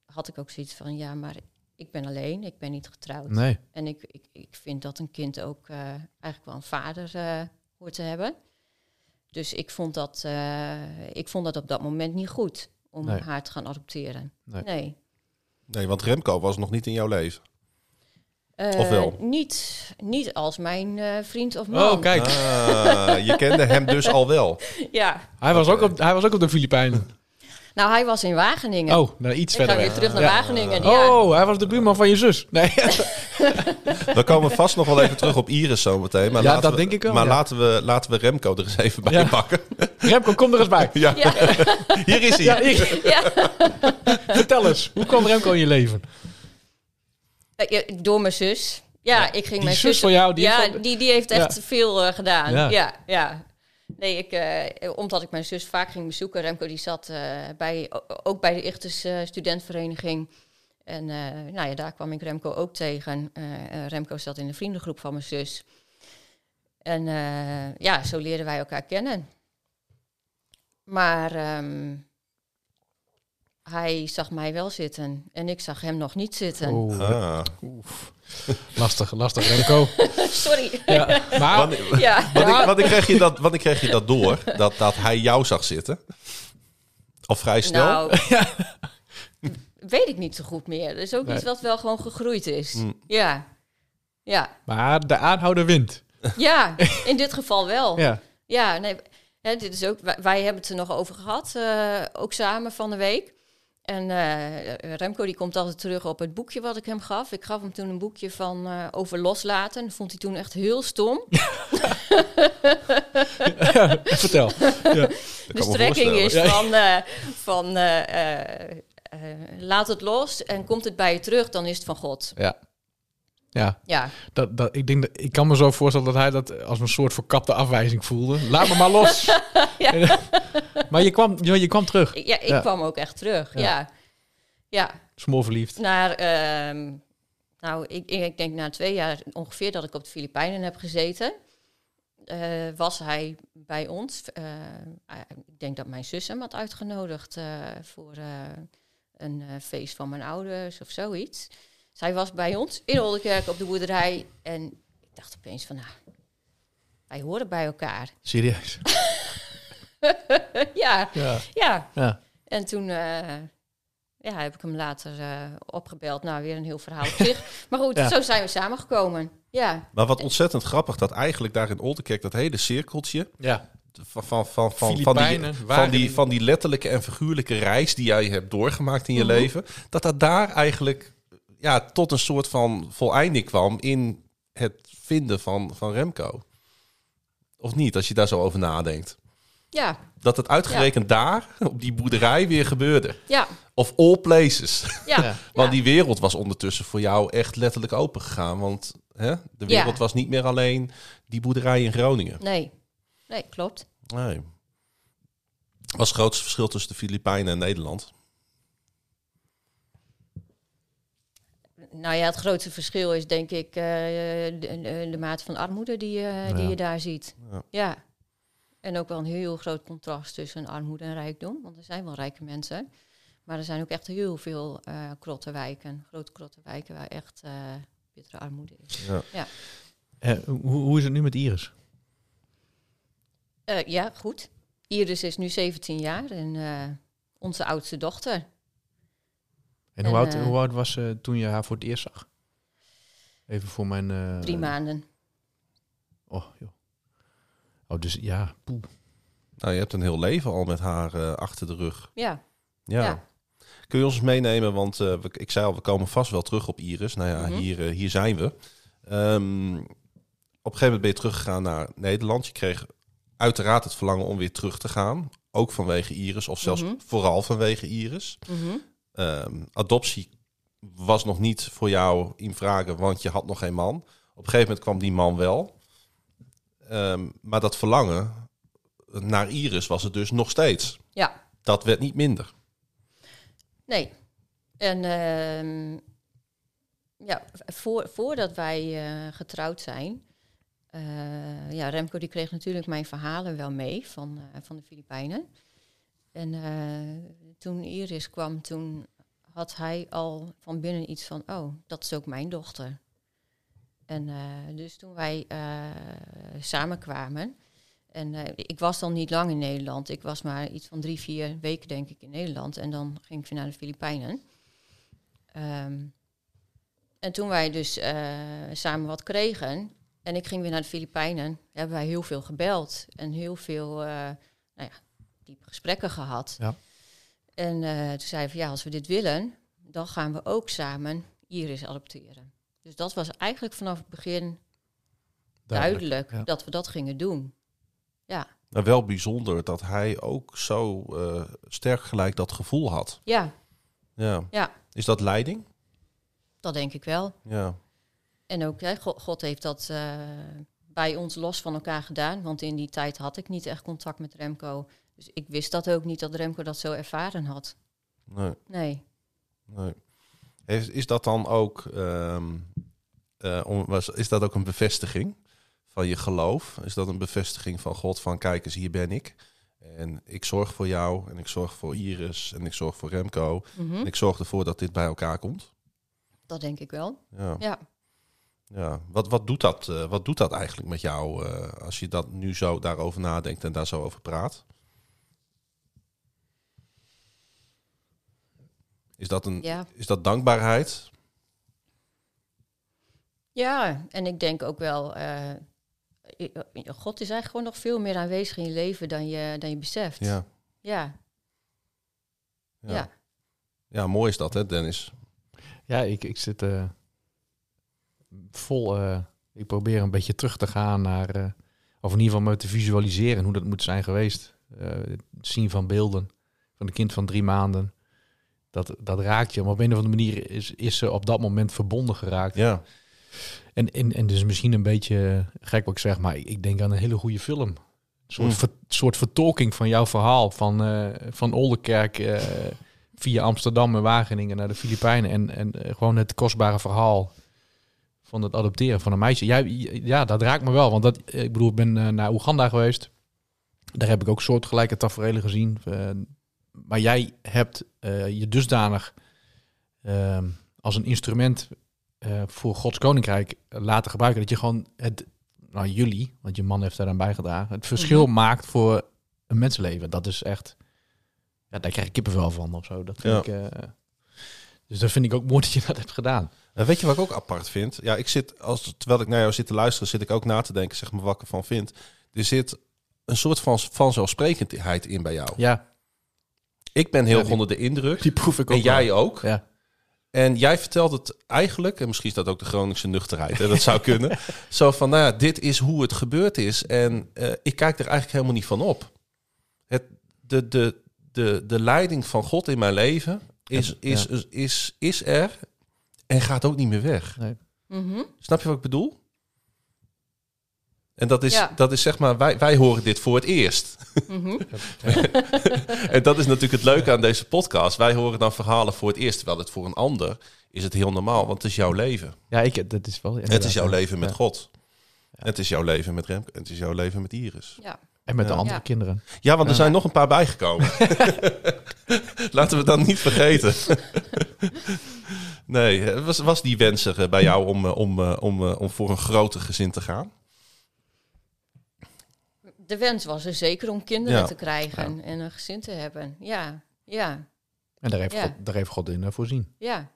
had ik ook zoiets van, ja, maar ik ben alleen, ik ben niet getrouwd. Nee. En ik, ik, ik vind dat een kind ook eh, eigenlijk wel een vader eh, hoort te hebben. Dus ik vond, dat, eh, ik vond dat op dat moment niet goed om Nee. haar te gaan adopteren. Nee. Nee. Nee, want Remco was nog niet in jouw leven. Eh, Of wel? Niet, niet als mijn eh, vriend of man. Oh, kijk. Ah, je kende hem dus al wel. Ja. Hij was, ook op, hij was ook op de Filipijnen. Nou, hij was in Wageningen. Oh, nou iets ik ga verder weer terug naar Ja. Wageningen. Ja. Oh, hij was de buurman van je zus. Nee. We komen vast nog wel even terug op Iris zometeen. Maar Ja, dat we, denk ik wel, Maar ja. laten, we, laten we Remco er eens even bij Ja. pakken. Remco, kom er eens bij. Ja, Ja. hier is hij. Ja, ik- Ja. vertel eens, hoe kwam Remco in je leven? Eh, Door mijn zus. Ja, ik ging die mijn zus van jou, die ja, heeft die, die heeft echt Ja. veel eh, gedaan. Ja. Ja, ja. Nee, ik, eh, omdat ik mijn zus vaak ging bezoeken. Remco die zat bij, ook bij de Ichtes eh, studentvereniging. En nou ja, daar kwam ik Remco ook tegen. Remco zat in de vriendengroep van mijn zus. En ja, zo leerden wij elkaar kennen. Maar ehm, hij zag mij wel zitten en ik zag hem nog niet zitten. Oh, Ah. oef. Lastig, lastig Remco. Sorry. Ja, maar Wanneer, Ja. wanneer, wanneer kreeg je dat, wanneer kreeg je dat door? Dat, dat hij jou zag zitten? Al vrij snel? Nou, weet ik niet zo goed meer. Dat is ook Nee. iets wat wel gewoon gegroeid is. Mm. Ja. Ja. Maar de aanhouder wint. ja, in dit geval wel. Ja. Ja, nee, hè, dit is ook, wij, wij hebben het er nog over gehad, eh, ook samen van de week. En eh, Remco die komt altijd terug op het boekje wat ik hem gaf. Ik gaf hem toen een boekje van eh, over loslaten. Dat vond hij toen echt heel stom. Vertel. de me strekking is van, eh, van laat het los en komt het bij je terug, dan is het van God. Ja. Ja, Ja, dat, dat, ik, denk dat, ik kan me zo voorstellen dat hij dat als een soort verkapte afwijzing voelde. Laat me maar los. Ja. maar je kwam, je, je kwam terug. ja, ik Ja. kwam ook echt terug. Ja. Ja, ja. Smoorverliefd. naar, ehm, nou, ik, ik denk na twee jaar ongeveer dat ik op de Filipijnen heb gezeten, eh, was hij bij ons. Eh, ik denk dat mijn zus hem had uitgenodigd eh, voor eh, een eh, feest van mijn ouders of zoiets. Zij was bij ons in Oldenkerk op de boerderij en ik dacht opeens van, nou, wij horen bij elkaar. Serieus. ja, Ja. ja. ja. En toen eh, ja, heb ik hem later eh, opgebeld. Nou, weer een heel verhaal op zich. Maar goed, Ja. zo zijn we samengekomen. Ja, Maar wat ontzettend grappig, dat eigenlijk daar in Oldenkerk dat hele cirkeltje ja. van, van, van, van, van, die, van, die, van die letterlijke en figuurlijke reis die jij hebt doorgemaakt in je Mhm. leven, dat dat daar eigenlijk ja, tot een soort van voleinding kwam in het vinden van, van Remco. Of niet, als je daar zo over nadenkt. ja, Dat het uitgerekend daar, op die boerderij, weer gebeurde. ja, Of all places. ja. Ja. Want die wereld was ondertussen voor jou echt letterlijk open gegaan. Want hè, de wereld Ja. was niet meer alleen die boerderij in Groningen. Nee, nee, klopt. Nee. Wat was het grootste verschil tussen de Filipijnen en Nederland? Nou ja, het grootste verschil is denk ik eh, de, de, de mate van armoede die, je die je daar ziet. Ja. Ja. En ook wel een heel groot contrast tussen armoede en rijkdom. Want er zijn wel rijke mensen. Maar er zijn ook echt heel veel eh krottenwijken, grote krottenwijken, waar echt eh bittere armoede is. Ja. Eh, hoe, hoe is het nu met Iris? Eh, ja, goed. Iris is nu 17 jaar en eh, onze oudste dochter. En hoe, En, oud, eh, hoe oud was ze toen je haar voor het eerst zag? Even voor mijn... eh, Drie maanden. Oh, joh. Oh, dus ja, poeh. Nou, je hebt een heel leven al met haar eh, achter de rug. Ja, Ja. Ja. Kun je ons eens meenemen? Want eh, we, ik zei al, we komen vast wel terug op Iris. Nou ja, Mhm. hier, hier zijn we. Ehm, op een gegeven moment ben je teruggegaan naar Nederland. Je kreeg uiteraard het verlangen om weer terug te gaan. Ook vanwege Iris, of zelfs Mhm. vooral vanwege Iris. Mhm. Ehm, adoptie was nog niet voor jou in vragen, want je had nog geen man. Op een gegeven moment kwam die man wel. Ehm, maar dat verlangen naar Iris was het dus nog steeds. ja. Dat werd niet minder. Nee. En ehm, ja, voor, voordat wij eh, getrouwd zijn, eh, ja, Remco die kreeg natuurlijk mijn verhalen wel mee van, eh, van de Filipijnen. En eh, toen Iris kwam, toen had hij al van binnen iets van, oh, dat is ook mijn dochter. En eh, dus toen wij eh, samenkwamen, en ik was dan niet lang in Nederland. Ik was maar iets van drie, vier weken denk ik in Nederland. En dan ging ik weer naar de Filipijnen. Ehm, en toen wij dus samen wat kregen en ik ging weer naar de Filipijnen, hebben wij heel veel gebeld en heel veel nou ja, diepe gesprekken gehad. Ja. En eh, toen zeiden we, ja, als we dit willen, dan gaan we ook samen Iris adopteren. Dus dat was eigenlijk vanaf het begin duidelijk, ja. dat we dat gingen doen. Ja, Maar wel bijzonder dat hij ook zo eh, sterk gelijk dat gevoel had. ja, Ja. Ja. Is dat leiding? dat denk ik wel. Ja. En ook, hè, God, God heeft dat eh, bij ons los van elkaar gedaan. Want in die tijd had ik niet echt contact met Remco. Dus ik wist dat ook niet dat Remco dat zo ervaren had. Nee. Nee. nee. Is, is dat dan ook, ehm, eh, om, was- is dat ook een bevestiging van je geloof? Is dat een bevestiging van God van kijk eens, hier ben ik. En ik zorg voor jou en ik zorg voor Iris en ik zorg voor Remco. Mhm. En ik zorg ervoor dat dit bij elkaar komt. Dat denk ik wel. Ja. Ja. Ja, wat, wat, doet dat, eh, wat doet dat eigenlijk met jou eh, als je dat nu zo daarover nadenkt en daar zo over praat? Is dat, een, Ja. is dat dankbaarheid? Ja, en ik denk ook wel, eh, God is eigenlijk gewoon nog veel meer aanwezig in je leven dan je, dan je beseft. Ja. Ja, Ja. ja. ja, mooi is dat, hè, Dennis? Ja, ik, ik zit eh, vol. eh, ik probeer een beetje terug te gaan naar. eh, of in ieder geval me te visualiseren hoe dat moet zijn geweest. Eh, het zien van beelden van een kind van drie maanden. Dat, dat raakt je. Maar op een of andere manier is, is ze op dat moment verbonden geraakt. Ja. En, en, en dus misschien een beetje gek wat ik zeg, maar ik, denk aan een hele goede film. Een soort, Mm. ver- soort vertolking van jouw verhaal. Van, eh, van Oldenkerk eh, via Amsterdam en Wageningen naar de Filipijnen. En, en eh, gewoon het kostbare verhaal van het adopteren van een meisje. Ja, ja dat raakt me wel. Want dat, ik bedoel, ik ben naar Oeganda geweest. Daar heb ik ook soortgelijke tafereelen gezien. Eh, maar jij hebt eh, je dusdanig ehm, als een instrument eh, voor Gods koninkrijk laten gebruiken. Dat je gewoon het, nou jullie, want je man heeft daar aan bijgedragen, het verschil Mhm. maakt voor een mensenleven. Dat is echt, ja, daar krijg ik kippenvel van of zo. Dat vind Ja. ik, eh, dus dat vind ik ook mooi dat je dat hebt gedaan. En weet je wat ik ook apart vind? Ja, ik zit, als, terwijl ik naar jou zit te luisteren, zit ik ook na te denken, zeg maar, wat ik ervan vind. Er zit een soort van vanzelfsprekendheid in bij jou. Ja, Ik ben heel Ja, die- onder de indruk. die proef ik ook En jij wel. ook. Ja. En jij vertelt het eigenlijk, en misschien is dat ook de Groningse nuchterheid, hè, dat zou kunnen. Zo van, nou ja, dit is hoe het gebeurd is. En eh, ik kijk er eigenlijk helemaal niet van op. Het, de, de, de, de leiding van God in mijn leven is, Ja. is, is, is, er en gaat ook niet meer weg. Mhm. Snap je wat ik bedoel? En dat is, Ja. dat is zeg maar, wij, wij horen dit voor het eerst. Mhm. En dat is natuurlijk het leuke aan deze podcast. Wij horen dan verhalen voor het eerst, terwijl het voor een ander is het heel normaal, want het is jouw leven. Ja, ik, dat is wel. Het is jouw leven met ja. God. Het is jouw leven met Remke. Het is jouw leven met Iris. ja. En met de andere Ja. kinderen. Ja, want er zijn nog een paar bijgekomen. Laten we dat niet vergeten. nee, was, was die wens er eh, bij jou om, eh, om, eh, om, eh, om voor een groter gezin te gaan? De wens was er zeker om kinderen Ja. te krijgen en een gezin te hebben. Ja, ja, En daar heeft, Ja. God, daar heeft God in eh, voorzien. ja.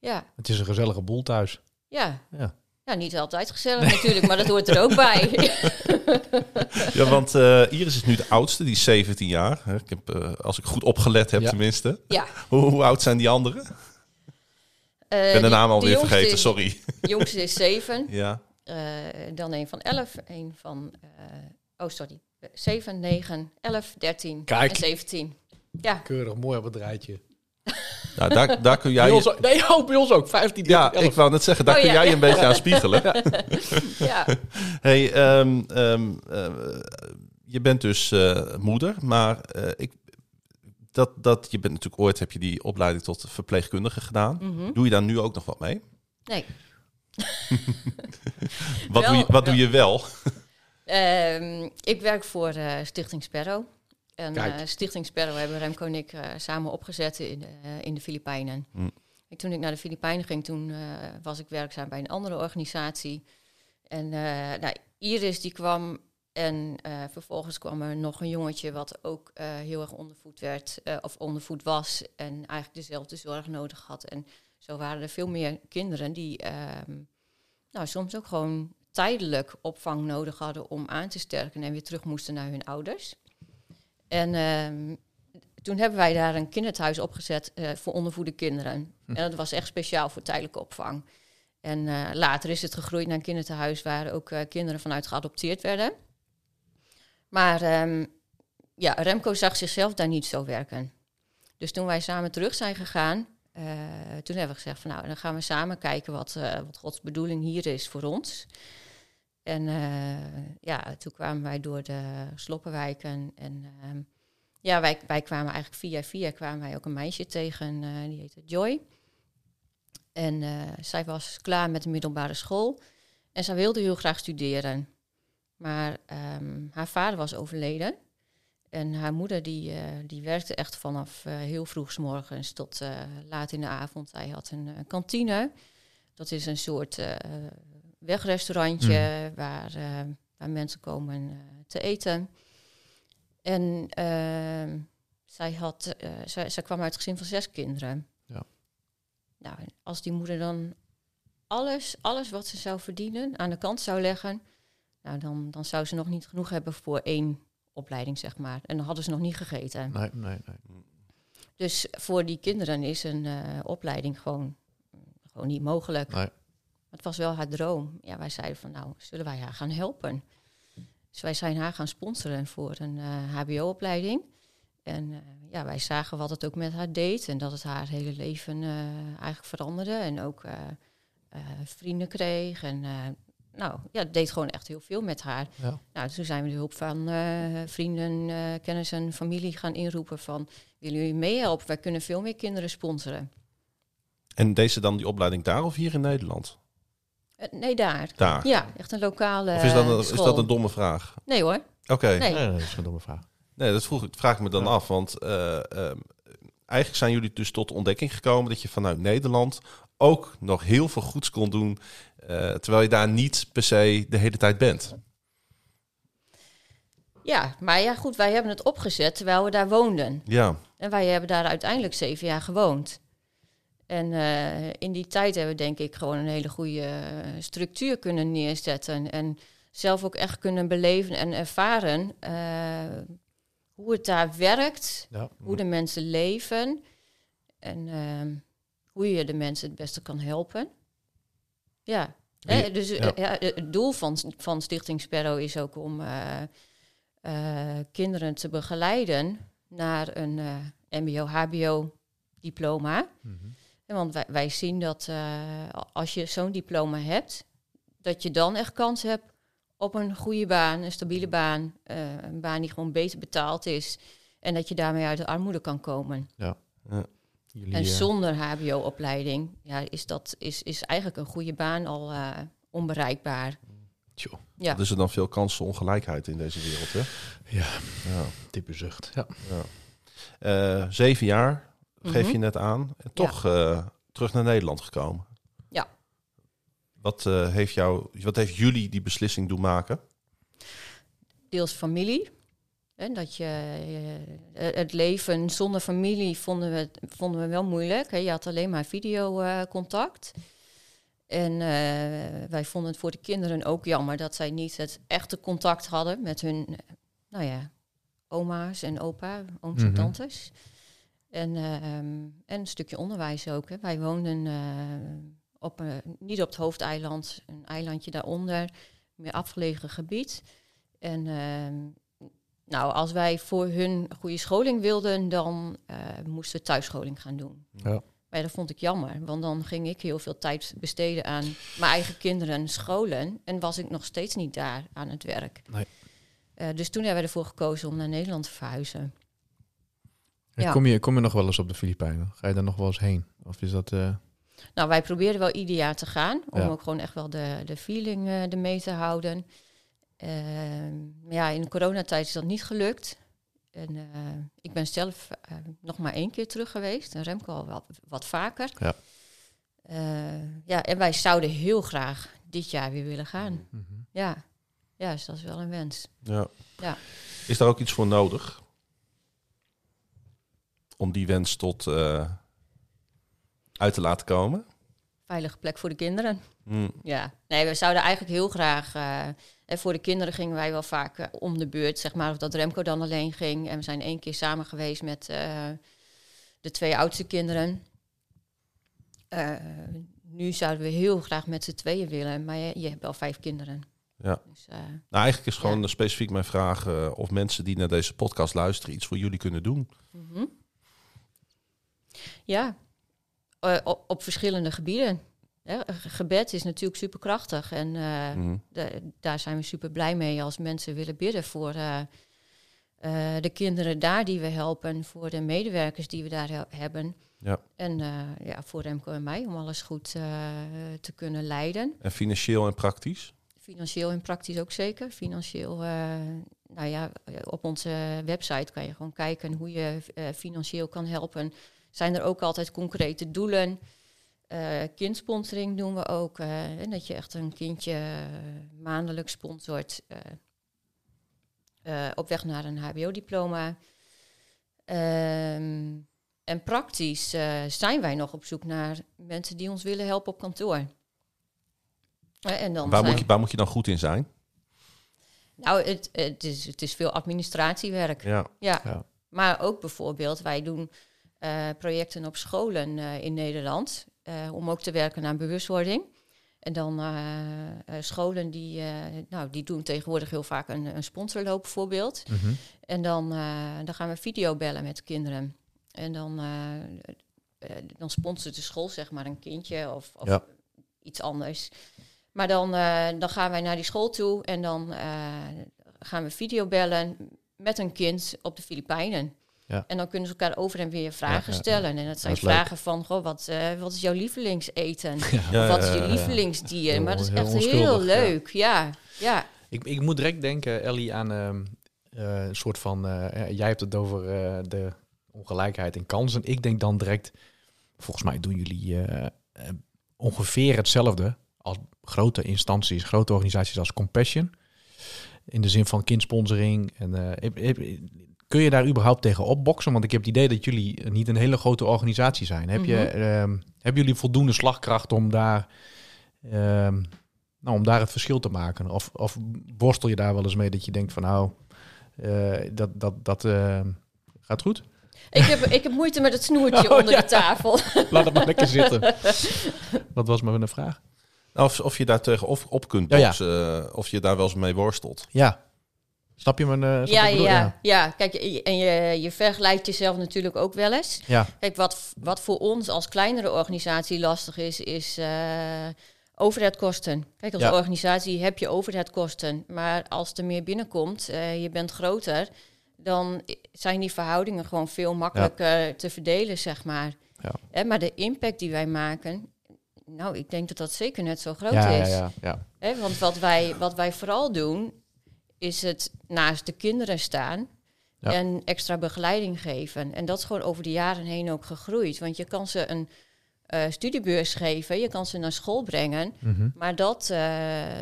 Ja, Het is een gezellige boel thuis. ja. Ja. Ja, niet altijd gezellig natuurlijk, maar dat hoort er ook bij. Ja, want eh, Iris is nu de oudste, die is 17 jaar. Hè, Ik heb, eh, als ik goed opgelet heb Ja. tenminste. ja. Hoe, hoe oud zijn die anderen? Ik ben de naam alweer vergeten, sorry. De jongste is zeven. Ja. Eh, dan een van 11, een van. eh, oh, sorry. 7, 9, 11, 13 Kijk. en 17. Ja, Keurig, mooi op het rijtje. Nou, daar, daar kun jij... Bij ons ook, nee, oh, bij ons ook. 15, 13, Ja, 11. ik wou net zeggen, daar Oh, kun ja, jij ja. een beetje aan spiegelen. ja. Hey, ehm, ehm, eh, je bent dus eh, moeder, maar eh, ik, dat, dat, je bent natuurlijk ooit heb je die opleiding tot verpleegkundige gedaan. Mhm. Doe je daar nu ook nog wat mee? Nee. Wat, Wel, doe, je, wat wel. doe je wel? Ehm, ik werk voor eh, Stichting Sparrow. En eh, Stichting Sparrow hebben Remco en ik eh, samen opgezet in, in de Filipijnen. Hm. En toen ik naar de Filipijnen ging, toen was ik werkzaam bij een andere organisatie. En nou, Iris die kwam en vervolgens kwam er nog een jongetje wat ook heel erg ondervoed werd of ondervoed was en eigenlijk dezelfde zorg nodig had. En zo waren er veel meer kinderen die ehm, nou, soms ook gewoon tijdelijk opvang nodig hadden om aan te sterken en weer terug moesten naar hun ouders. En ehm, toen hebben wij daar een kinderthuis opgezet eh, voor ondervoede kinderen. En dat was echt speciaal voor tijdelijke opvang. En eh, later is het gegroeid naar een kinderthuis waar ook eh, kinderen vanuit geadopteerd werden. Maar ehm, ja, Remco zag zichzelf daar niet zo werken. Dus toen wij samen terug zijn gegaan, eh, toen hebben we gezegd van nou, dan gaan we samen kijken wat, eh, wat Gods bedoeling hier is voor ons. En eh, ja, toen kwamen wij door de sloppenwijken en ehm, ja, wij, wij kwamen eigenlijk via via kwamen wij ook een meisje tegen, die heette Joy. En zij was klaar met de middelbare school en zij wilde heel graag studeren. Maar ehm, haar vader was overleden. En haar moeder die, eh, die werkte echt vanaf eh, heel vroeg 's morgens tot eh, laat in de avond. Hij had een, kantine. Dat is een soort wegrestaurantje waar, eh, waar mensen komen te eten. En ehm, zij, had, zij, zij kwam uit een gezin van zes kinderen. Ja. Nou, als die moeder dan alles, alles wat ze zou verdienen aan de kant zou leggen, nou, dan, dan zou ze nog niet genoeg hebben voor één opleiding, zeg maar. En dan hadden ze nog niet gegeten. Nee, nee, nee. Dus voor die kinderen is een uh, opleiding gewoon, gewoon niet mogelijk. Nee. Het was wel haar droom. Ja, wij zeiden van nou, zullen wij haar gaan helpen? Dus wij zijn haar gaan sponsoren voor een uh, HBO-opleiding. En uh, ja, wij zagen wat het ook met haar deed en dat het haar hele leven eigenlijk veranderde. En ook vrienden kreeg en nou ja, het deed gewoon echt heel veel met haar. Ja. Nou, toen zijn we de hulp van uh, vrienden, uh, kennis en familie gaan inroepen van... willen jullie meehelpen? Wij kunnen veel meer kinderen sponsoren. En deze dan die opleiding daar of hier in Nederland? Uh, nee, daar. Daar? Ja, echt een lokale Of is dat een, school. is dat een domme vraag? Nee hoor. Oké. Okay. Nee. Nee, nee, dat is een domme vraag. Nee, dat vroeg, vraag ik me dan Ja. af. Want um, eigenlijk zijn jullie dus tot de ontdekking gekomen... dat je vanuit Nederland ook nog heel veel goeds kon doen... Uh, terwijl je daar niet per se de hele tijd bent. Ja, maar ja goed, wij hebben het opgezet terwijl we daar woonden. Ja. En wij hebben daar uiteindelijk zeven jaar gewoond. En uh, in die tijd hebben we denk ik gewoon een hele goede uh, structuur kunnen neerzetten. En zelf ook echt kunnen beleven en ervaren uh, hoe het daar werkt. Ja. Hoe de mensen leven. En ehm, hoe je de mensen het beste kan helpen. Ja, Hè, dus Ja. ja, het doel van, van Stichting Sparrow is ook om uh, uh, kinderen te begeleiden naar een uh, MBO-HBO-diploma. Mhm. Want wij, wij, zien dat als je zo'n diploma hebt, dat je dan echt kans hebt op een goede baan, een stabiele baan, een baan die gewoon beter betaald is. En dat je daarmee uit de armoede kan komen. Ja. Ja. Jullie, En eh, zonder HBO-opleiding ja, is, dat, is, is eigenlijk een goede baan al uh, onbereikbaar. tjoh, Ja. Dus er dan veel kansenongelijkheid in deze wereld, hè? Ja, Ja. diepe zucht. Ja. ja. Uh, zeven jaar, geef Mhm. je net aan. En toch uh, terug naar Nederland gekomen. Ja. Wat, uh, heeft jou, wat heeft jullie die beslissing doen maken? Deels familie. En dat je uh, het leven zonder familie vonden we, vonden we wel moeilijk. Hè. Je had alleen maar videocontact. en uh, wij vonden het voor de kinderen ook jammer dat zij niet het echte contact hadden met hun, nou ja, oma's en opa, ooms Mhm. en tantes. En, uh, en een stukje onderwijs ook. Hè. Wij woonden uh, op, niet op het hoofdeiland, een eilandje daaronder, meer afgelegen gebied. En nou, als wij voor hun goede scholing wilden, dan uh, moesten we thuisscholing gaan doen. Ja. Maar dat vond ik jammer, want dan ging ik heel veel tijd besteden aan mijn eigen kinderen scholen en was ik nog steeds niet daar aan het werk. Nee. Uh, dus toen hebben we ervoor gekozen om naar Nederland te verhuizen. En Ja. Kom, je, kom je nog wel eens op de Filipijnen? Ga je daar nog wel eens heen? Of is dat... eh, Nou, wij probeerden wel ieder jaar te gaan, om Ja. ook gewoon echt wel de, de feeling uh, ermee te houden. Uh, maar ja, in de coronatijd is dat niet gelukt. En uh, ik ben zelf uh, nog maar één keer terug geweest. En Remco al wat, wat vaker. Ja. Uh, ja, en wij zouden heel graag dit jaar weer willen gaan. mhm. Ja, ja dus dat is wel een wens. Ja. Ja. Is daar ook iets voor nodig? Om die wens tot uh, uit te laten komen? Veilige plek voor de kinderen. Mm. Ja, nee, we zouden eigenlijk heel graag. En voor de kinderen gingen wij wel vaak uh, om de beurt, zeg maar, of dat Remco dan alleen ging. En we zijn één keer samen geweest met uh, de twee oudste kinderen. Uh, nu zouden we heel graag met z'n tweeën willen, maar je, je hebt wel vijf kinderen. Ja. Dus, uh, nou, eigenlijk is gewoon ja. specifiek mijn vraag uh, of mensen die naar deze podcast luisteren iets voor jullie kunnen doen. Mm -hmm. Ja, uh, op, op verschillende gebieden. Gebed is natuurlijk superkrachtig en uh, mm. de, daar zijn we super blij mee als mensen willen bidden voor uh, uh, de kinderen daar die we helpen, voor de medewerkers die we daar hebben. Ja. En ja, voor Remco en mij om alles goed te kunnen leiden. En financieel en praktisch? Financieel en praktisch ook zeker. Financieel, nou ja, op onze website kan je gewoon kijken hoe je financieel kan helpen. Zijn er ook altijd concrete doelen? Uh, kindsponsoring doen we ook. Uh, en dat je echt een kindje uh, maandelijks sponsort uh, op weg naar een HBO-diploma. Ehm, en praktisch eh, zijn wij nog op zoek naar mensen die ons willen helpen op kantoor. Eh, en dan Waar zijn- moet, je, waar moet je dan goed in zijn? Nou, het, het, is, het is veel administratiewerk. Ja. Ja. Ja. Maar ook bijvoorbeeld, wij doen eh, projecten op scholen eh, in Nederland eh, om ook te werken aan bewustwording. En dan eh, eh, scholen die, eh, nou, die doen tegenwoordig heel vaak een, een sponsorloop bijvoorbeeld. Mhm. En dan, eh, dan gaan we videobellen met kinderen. En dan, eh, eh, dan sponsort de school zeg maar een kindje of, of Ja. iets anders. Maar dan, eh, dan gaan wij naar die school toe en dan eh, gaan we videobellen met een kind op de Filipijnen. Ja. En dan kunnen ze elkaar over en weer vragen Ja, ja, ja. stellen. En dat zijn leuk. vragen van, goh, wat, eh, wat is jouw lievelingseten? Ja, of wat is je ja, ja. lievelingsdier? Heel- maar dat is heel echt heel leuk, ja. ja. Ik, ik moet direct denken, Ellie, aan ehm, eh, een soort van... eh, jij hebt het over eh, de ongelijkheid in kansen. Ik denk dan direct, volgens mij doen jullie ongeveer hetzelfde als grote instanties, grote organisaties als Compassion. In de zin van kindsponsoring. En, eh, kun je daar überhaupt tegen opboksen? Want ik heb het idee dat jullie niet een hele grote organisatie zijn. Heb je, Mhm. ehm, hebben jullie voldoende slagkracht om daar, ehm, nou, om daar het verschil te maken? Of, of worstel je daar wel eens mee dat je denkt van nou, eh, dat, dat, dat eh, gaat goed? Ik, heb, ik heb moeite met het snoertje Oh, onder ja. de tafel. Laat het maar lekker zitten. Wat was maar een vraag? Nou, Of, of je daar tegen op, op kunt Ja, ja. boksen, eh, of je daar wel eens mee worstelt. Ja. Snap je mijn... eh, snap Ja, ja, ja, ja. Kijk, en je, je vergelijkt jezelf natuurlijk ook wel eens. Ja. Kijk, wat, wat voor ons als kleinere organisatie lastig is, is eh overheadkosten. Kijk, als Ja. organisatie heb je overheadkosten. Maar als er meer binnenkomt, eh, je bent groter, dan zijn die verhoudingen gewoon veel makkelijker te verdelen, zeg maar. Ja. Maar de impact die wij maken, nou, ik denk dat dat zeker net zo groot is. ja, ja. Hè, want wat wij, wat wij vooral doen, is het naast de kinderen staan Ja. en extra begeleiding geven. En dat is gewoon over de jaren heen ook gegroeid. Want je kan ze een eh, studiebeurs geven, je kan ze naar school brengen, Mhm. maar dat, eh,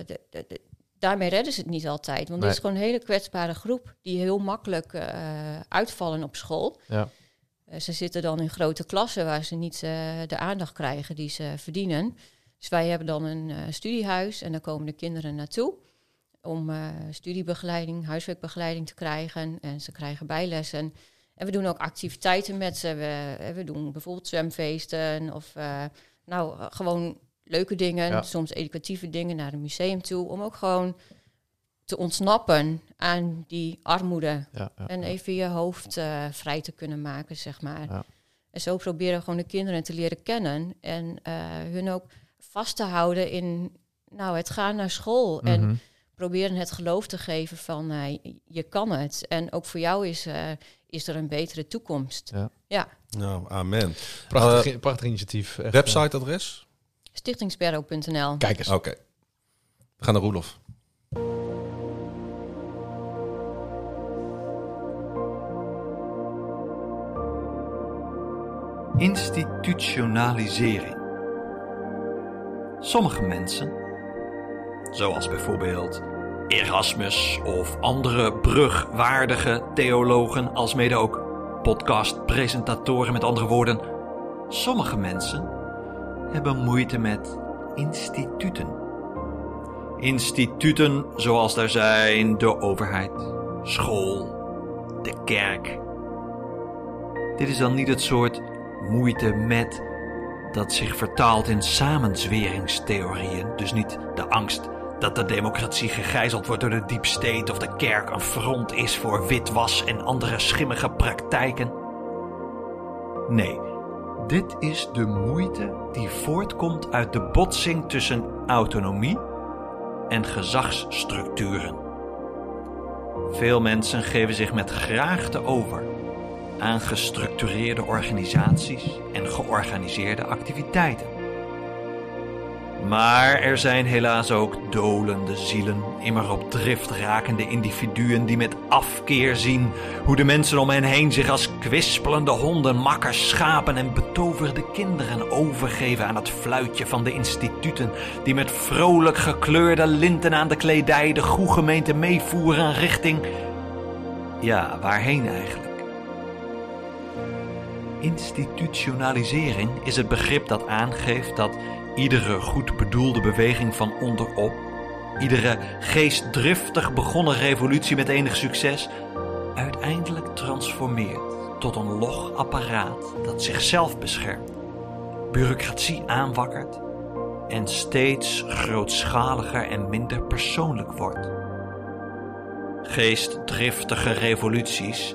de- de- de- daarmee redden ze het niet altijd. Want Nee. dit is gewoon een hele kwetsbare groep die heel makkelijk eh, uitvallen op school. Ja. Ze zitten dan in grote klassen waar ze niet de aandacht krijgen die ze verdienen. Dus wij hebben dan een eh, studiehuis en daar komen de kinderen naartoe om eh, studiebegeleiding, huiswerkbegeleiding te krijgen. En ze krijgen bijlessen. En we doen ook activiteiten met ze. We, eh, we doen bijvoorbeeld zwemfeesten of eh, nou, gewoon leuke dingen, Ja. soms educatieve dingen naar een museum toe. Om ook gewoon te ontsnappen aan die armoede Ja, ja, en even je hoofd vrij te kunnen maken, zeg maar. En zo proberen we gewoon de kinderen te leren kennen en hun ook vast te houden in nou, het gaan naar school. En Mhm. Proberen het geloof te geven van eh, je kan het. En ook voor jou is, eh, is er een betere toekomst. Ja. Ja, Nou, amen. Prachtig, prachtig initiatief. echt, eh. Websiteadres? stichtingsperro.nl. Kijk eens. Oké. We gaan naar Roelof. Institutionalisering. Sommige mensen, zoals bijvoorbeeld Erasmus of andere brugwaardige theologen, alsmede ook podcastpresentatoren met andere woorden, sommige mensen hebben moeite met instituten. Instituten zoals daar zijn de overheid, school, de kerk. Dit is dan niet het soort moeite met dat zich vertaalt in samenzweringstheorieën. Dus niet de angst dat de democratie gegijzeld wordt door de deep state of de kerk een front is voor witwas en andere schimmige praktijken. Nee, dit is de moeite die voortkomt uit de botsing tussen autonomie en gezagsstructuren. Veel mensen geven zich met graagte over aan gestructureerde organisaties en georganiseerde activiteiten. Maar er zijn helaas ook dolende zielen, immer op drift rakende individuen die met afkeer zien hoe de mensen om hen heen zich als kwispelende honden, makkers, schapen en betoverde kinderen overgeven aan het fluitje van de instituten die met vrolijk gekleurde linten aan de kledij de goede gemeente meevoeren richting... Ja, waarheen eigenlijk? Institutionalisering is het begrip dat aangeeft dat iedere goed bedoelde beweging van onderop, iedere geestdriftig begonnen revolutie met enig succes, uiteindelijk transformeert tot een log apparaat dat zichzelf beschermt, bureaucratie aanwakkert en steeds grootschaliger en minder persoonlijk wordt. Geestdriftige revoluties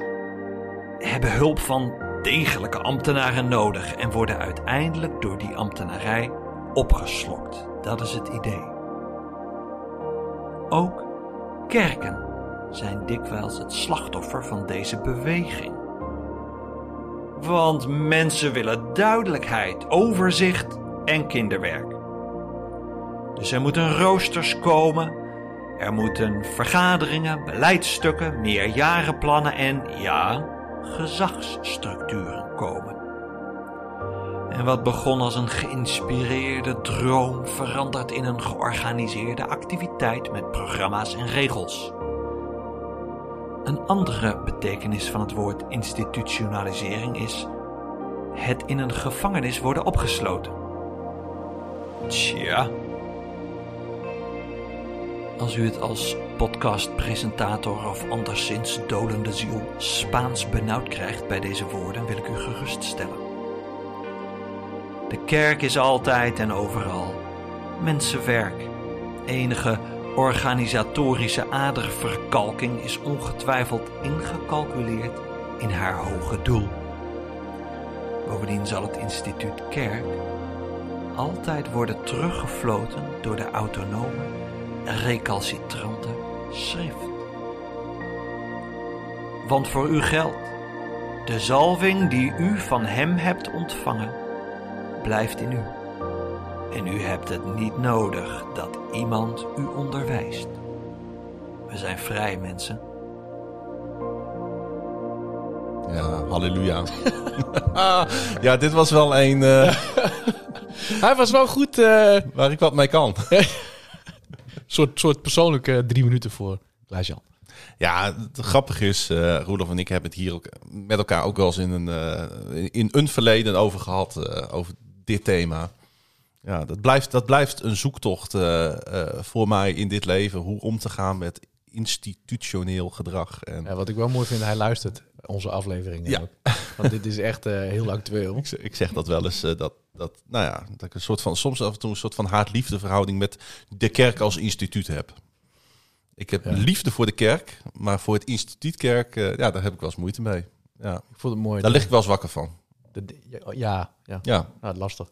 hebben hulp van degelijke ambtenaren nodig en worden uiteindelijk door die ambtenarij opgeslokt. Dat is het idee. Ook kerken zijn dikwijls het slachtoffer van deze beweging. Want mensen willen duidelijkheid, overzicht en kinderwerk. Dus er moeten roosters komen, er moeten vergaderingen, beleidsstukken, meerjarenplannen en ja, gezagsstructuren komen. En wat begon als een geïnspireerde droom verandert in een georganiseerde activiteit met programma's en regels. Een andere betekenis van het woord institutionalisering is het in een gevangenis worden opgesloten. Tja. Als u het als podcastpresentator of anderszins dolende ziel Spaans benauwd krijgt bij deze woorden, wil ik u geruststellen. De kerk is altijd en overal mensenwerk. Enige organisatorische aderverkalking is ongetwijfeld ingecalculeerd in haar hoge doel. Bovendien zal het instituut kerk altijd worden teruggefloten door de autonome, recalcitrante schrift. Want voor u geldt, de zalving die u van hem hebt ontvangen, blijft in u. En u hebt het niet nodig dat iemand u onderwijst. We zijn vrij mensen. Ja, halleluja. ja, dit was wel een eh, Hij was wel goed. eh waar ik wat mee kan. soort, soort persoonlijke drie minuten voor Klaas-Jan. Ja, het grappige is, eh Roelof en ik hebben het hier ook met elkaar ook wel eens in een, eh, in een verleden over gehad, eh, over dit thema. Ja, dat blijft, dat blijft een zoektocht eh, eh, voor mij in dit leven, hoe om te gaan met institutioneel gedrag. En Ja, wat ik wel mooi vind, hij luistert onze afleveringen Ja. ook. Want dit is echt eh, heel actueel. ik, ik zeg dat wel eens, dat, dat, nou ja, dat ik een soort van, soms af en toe een soort van haat-liefde verhouding met de kerk als instituut heb. Ik heb Ja. liefde voor de kerk, maar voor het instituut kerk, ja, daar heb ik wel eens moeite mee. Ja, Ik vond het mooi. daar lig ik wel eens wakker van. De- de- ja, ja. Ja, Nou, lastig.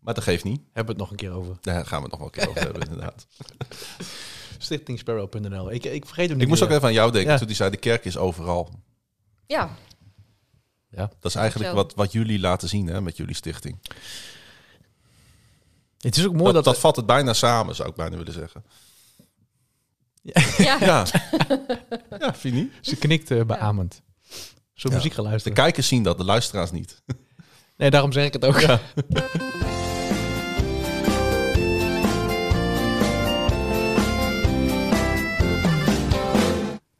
maar dat geeft niet. Hebben we het nog een keer over. Daar gaan we het nog wel een keer over hebben, inderdaad. Stichtingsparrow.nl. Ik, ik vergeet hem niet Ik moest ook even aan jou denken Ja. toen hij zei, de kerk is overal. Ja, Ja. Dat is eigenlijk Zo. wat, wat jullie laten zien hè, met jullie stichting. Het is ook mooi Dat, dat... dat vat het bijna samen, zou ik bijna willen zeggen. ja. Ja, ja vind je niet? Ze knikt uh, beamend. Zo Ja. muziek gaan De kijkers zien dat, de luisteraars niet. Nee, daarom zeg ik het ook.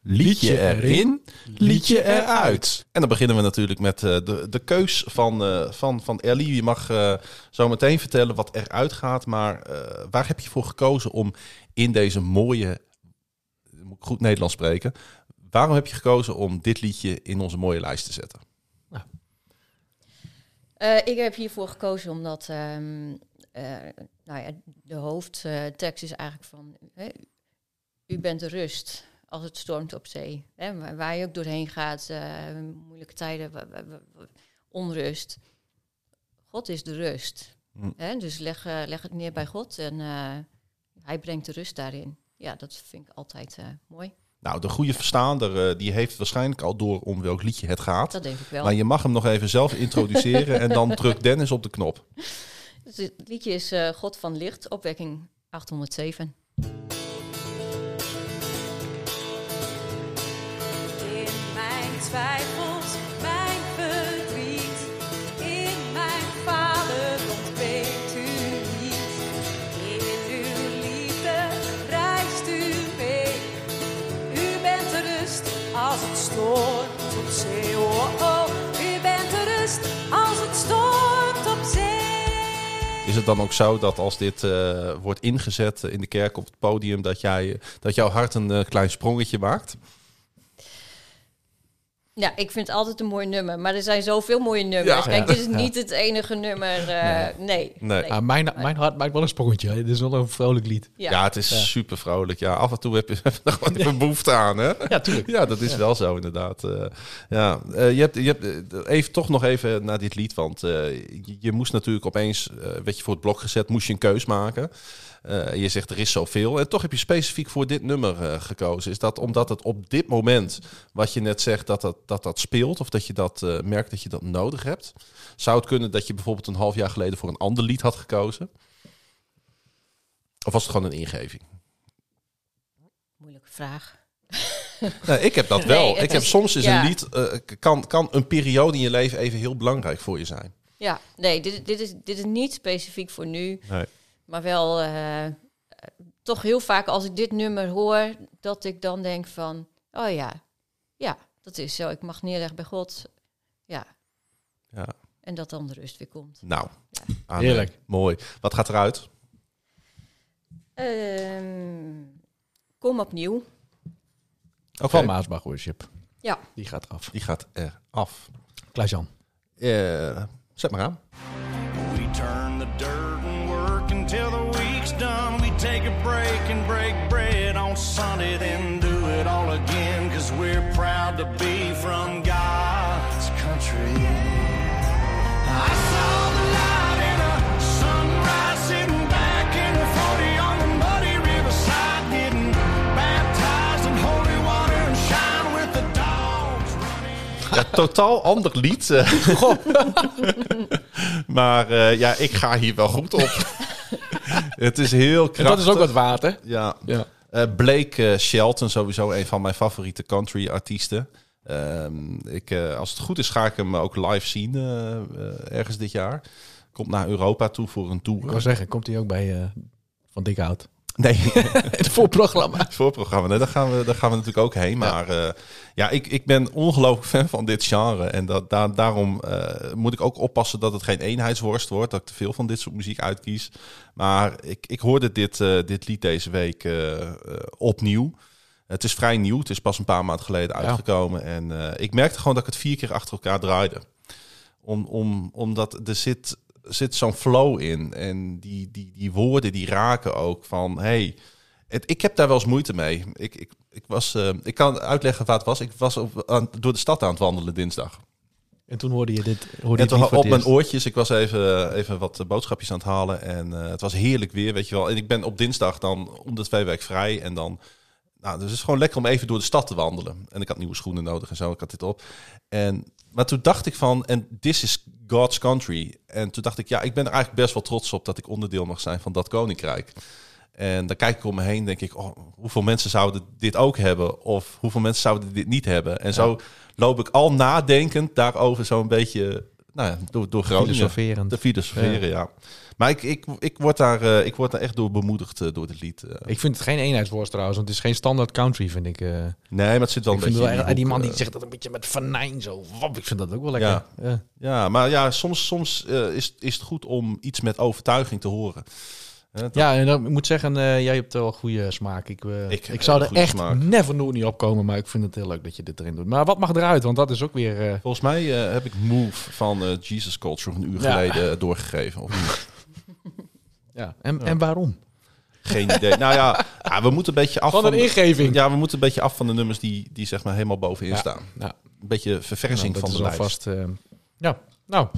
Liedje erin, liedje eruit. En dan beginnen we natuurlijk met eh, de, de keus van, eh, van, van Ellie. Je mag eh, zo meteen vertellen wat eruit gaat. Maar waar heb je voor gekozen om in deze mooie, moet ik goed Nederlands spreken. Waarom heb je gekozen om dit liedje in onze mooie lijst te zetten? Eh, ik heb hiervoor gekozen omdat ehm, eh, nou ja, de hoofdtekst is eigenlijk van... hè, u bent de rust als het stormt op zee. Hè, waar- waar je ook doorheen gaat, eh, moeilijke tijden, onrust. God is de rust. Hm. Hè, dus leg, leg het neer bij God en eh, hij brengt de rust daarin. Ja, dat vind ik altijd eh, mooi. Nou, de goede verstaander eh, die heeft waarschijnlijk al door om welk liedje het gaat. Dat denk ik wel. Maar je mag hem nog even zelf introduceren en dan drukt Dennis op de knop. Het liedje is eh, God van Licht, opwekking 807. In mijn twijfels, Is het dan ook zo dat als dit eh, wordt ingezet in de kerk op het podium, dat, jij, dat jouw hart een eh, klein sprongetje maakt? Ja, ik vind het altijd een mooi nummer. Maar er zijn zoveel mooie nummers. Ja, Kijk, ja. dit is niet het enige nummer. eh, nee. Nee. Ah, mijn, mijn hart maakt wel een sprongetje. Dit is wel een vrolijk lied. Ja, Ja. het is Ja. super vrolijk. Ja, af en toe heb je er gewoon even behoefte aan, hè? Ja, tuurlijk. Ja, dat is wel zo inderdaad. Eh, ja, eh, je hebt, je hebt even toch nog even naar dit lied, want eh, je, je moest natuurlijk opeens, eh werd je voor het blok gezet, moest je een keus maken. Eh, je zegt er is zoveel en toch heb je specifiek voor dit nummer eh, gekozen. Is dat omdat het op dit moment, wat je net zegt, dat dat, dat, dat speelt of dat je dat eh, merkt dat je dat nodig hebt? Zou het kunnen dat je bijvoorbeeld een half jaar geleden voor een ander lied had gekozen? Of was het gewoon een ingeving? Moeilijke vraag. Nee, ik heb dat wel. Nee, ik heb is- soms is ja. een lied kan, kan een periode in je leven even heel belangrijk voor je zijn. Ja, nee, dit, dit, is, dit is niet specifiek voor nu. Nee. Maar wel eh, toch heel vaak als ik dit nummer hoor, dat ik dan denk van, oh ja, ja, dat is zo. Ik mag neerleggen bij God. Ja, Ja. en dat dan de rust weer komt. Nou, amen. Heerlijk. Mooi. Wat gaat eruit? Ehm, kom opnieuw. Oké, Van Maasbach Worship. Ja. Die gaat eraf. die gaat er af. Klaas-Jan. Eh, zet maar aan. Until the week's done. We take a break and break bread on Sunday, then do it all again. Cause we're proud to be from God's country. I saw the light in a sunrise sitting back in the 40 on the muddy riverside, getting baptized in holy water and shine with the dogs running. Ja, totaal ander lied. eh. maar eh, ja, ik ga hier wel goed op. Het is heel En krachtig. dat is ook wat water. Ja, Ja. Eh, Blake eh, Shelton, sowieso een van mijn favoriete country artiesten. Ehm, ik, eh, als het goed is, ga ik hem ook live zien ergens dit jaar. Komt naar Europa toe voor een Ik wil tour. zeggen, komt hij ook bij eh, Van Dik Hout? Nee, Het voorprogramma. het voorprogramma. Nee, daar, gaan we, daar gaan we natuurlijk ook heen. Maar eh, ja, ik, ik ben ongelooflijk fan van dit genre. En dat, daar, daarom eh, moet ik ook oppassen dat het geen eenheidsworst wordt. Dat ik te veel van dit soort muziek uitkies. Maar ik, ik hoorde dit, eh, dit lied deze week opnieuw. Het is vrij nieuw. Het is pas een paar maanden geleden Ja. uitgekomen. En ik merkte gewoon dat ik het vier keer achter elkaar draaide. Om, om, omdat er zit, zit zo'n flow in. En die, die, die woorden die raken ook van... Hey, het, ik heb daar wel eens moeite mee. Ik, ik, ik, was, eh, ik kan uitleggen wat het was. Ik was op, aan, door de stad aan het wandelen dinsdag. En toen hoorde je dit. Hoorde En toen op mijn oortjes, ik was even, even wat boodschapjes aan het halen. En eh, het was heerlijk weer, weet je wel. En ik ben op dinsdag dan om de twee weken vrij. En dan, nou, dus het is gewoon lekker om even door de stad te wandelen. En ik had nieuwe schoenen nodig en zo. Ik had dit op. En, maar toen dacht ik van, en this is God's country. En toen dacht ik, ja, ik ben er eigenlijk best wel trots op dat ik onderdeel mag zijn van dat koninkrijk. En dan kijk ik om me heen, denk ik, oh, hoeveel mensen zouden dit ook hebben? Of hoeveel mensen zouden dit niet hebben? En zo loop ik al nadenkend daarover zo'n beetje nou ja, door, door Groningen. Filosoferend. Te filosoferen, ja. Maar ik, ik, ik, word daar, eh, ik word daar echt door bemoedigd eh, door dit lied. eh. Ik vind het geen eenheidsworst trouwens, want het is geen standaard country, vind ik. nee, maar het zit wel ik een vind beetje wel in erg- die man die zegt dat een beetje met venijn zo. Wap, ik vind dat ook wel lekker. Ja. Ja. Ja, maar ja, soms, soms is, is het goed om iets met overtuiging te horen. Dat- Ja, en dan, ik moet zeggen, jij hebt wel goede smaak. Ik, Ik zou er echt smaak. never nooit niet opkomen, maar ik vind het heel leuk dat je dit erin doet. Maar wat mag eruit? Want dat is ook weer... Volgens mij heb ik Move van Jesus Culture een uur Ja. geleden doorgegeven. Of? ja. En, en waarom? Geen idee. nou ja, ja, we moeten een beetje af Van een de- ingeving. Ja, we moeten een beetje af van de nummers die, die zeg maar helemaal bovenin Ja. staan. Nou, Een beetje verversing nou, van dat de is lijst. alvast... eh, ja, nou,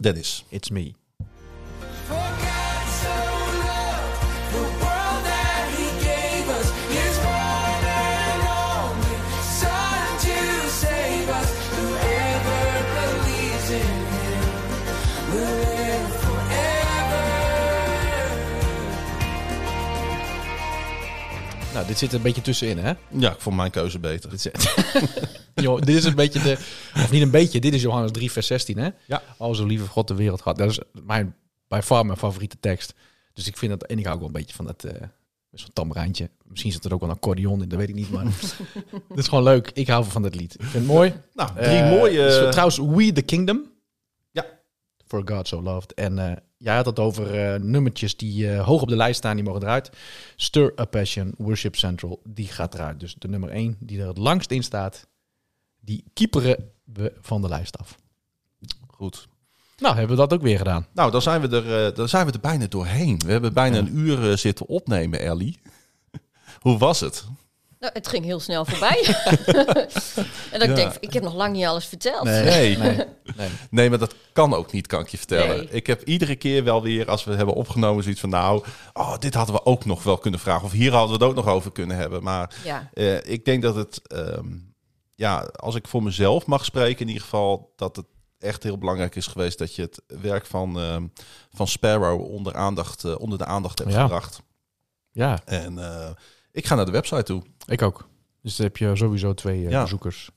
Dennis. it's me. Nou, dit zit er een beetje tussenin, hè? Ja, ik vond mijn keuze beter. Dit, zit- Jo, dit is een beetje de... Of niet een beetje, dit is Johannes 3 vers 16, hè? Ja. Al zo lieve God de wereld gehad. Dat is mijn, bij far mijn favoriete tekst. Dus ik vind dat... En ik hou ook wel een beetje van dat... eh Zo'n tamrijntje. Misschien zit er ook wel een accordeon in, dat weet ik niet. Maar het is gewoon leuk. Ik hou van dat lied. Ik vind het mooi. Nou, drie Eh, mooie... is trouwens We the Kingdom. For God So Loved. En eh, jij had het over eh, nummertjes die eh, hoog op de lijst staan, die mogen eruit. Stir a Passion, Worship Central, die gaat eruit. Dus de nummer 1 die er het langst in staat, die kieperen we van de lijst af. Goed. Nou, hebben we dat ook weer gedaan. Nou, dan zijn we er, dan zijn we er bijna doorheen. We hebben bijna een uur zitten opnemen, Ellie. Hoe was het? Nou, het ging heel snel voorbij. en dan Ja. denk ik, ik heb nog lang niet alles verteld. Nee. nee, nee. Nee, maar dat kan ook niet, kan ik je vertellen. Nee. Ik heb iedere keer wel weer, als we hebben opgenomen, zoiets van... nou, oh, dit hadden we ook nog wel kunnen vragen. Of hier hadden we het ook nog over kunnen hebben. Maar Ja, eh, ik denk dat het... ehm, ja, als ik voor mezelf mag spreken in ieder geval... dat het echt heel belangrijk is geweest... dat je het werk van, ehm, van Sparrow onder, aandacht, eh, onder de aandacht hebt Ja. gebracht. Ja, En eh, ik ga naar de website toe. Ik ook. Dus dan heb je sowieso twee eh, Ja. bezoekers.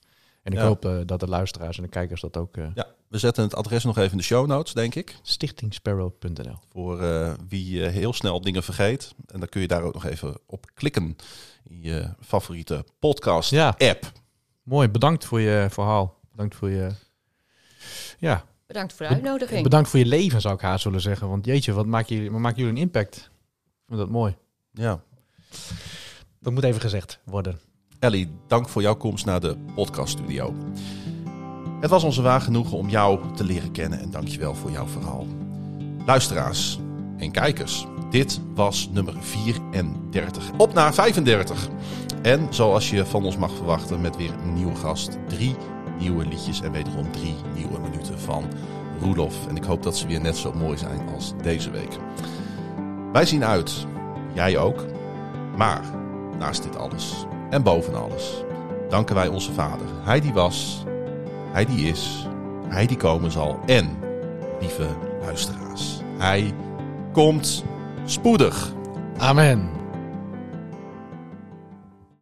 En ik Ja. hoop eh, dat de luisteraars en de kijkers dat ook... eh Ja, we zetten het adres nog even in de show notes, denk ik. stichtingsparrow.nl Voor eh, wie heel snel dingen vergeet. En dan kun je daar ook nog even op klikken. In je favoriete podcast Ja. app. Mooi, bedankt voor je verhaal. Bedankt voor je... Ja, bedankt voor de uitnodiging. bedankt voor je leven zou ik haast willen zeggen. Want jeetje, wat maken jullie, wat maken jullie een impact? Ik vind dat mooi. Ja. Dat moet even gezegd worden. Ellie, dank voor jouw komst naar de podcaststudio. Het was onze waar genoegen om jou te leren kennen en dankjewel voor jouw verhaal. Luisteraars en kijkers, dit was nummer 34. Op naar 35. En zoals je van ons mag verwachten met weer een nieuwe gast. Drie nieuwe liedjes en wederom drie nieuwe minuten van Roelof. En ik hoop dat ze weer net zo mooi zijn als deze week. Wij zien uit, jij ook. Maar naast dit alles en boven alles danken wij onze Vader. Hij die was, hij die is, hij die komen zal. En, lieve luisteraars, hij komt spoedig. Amen.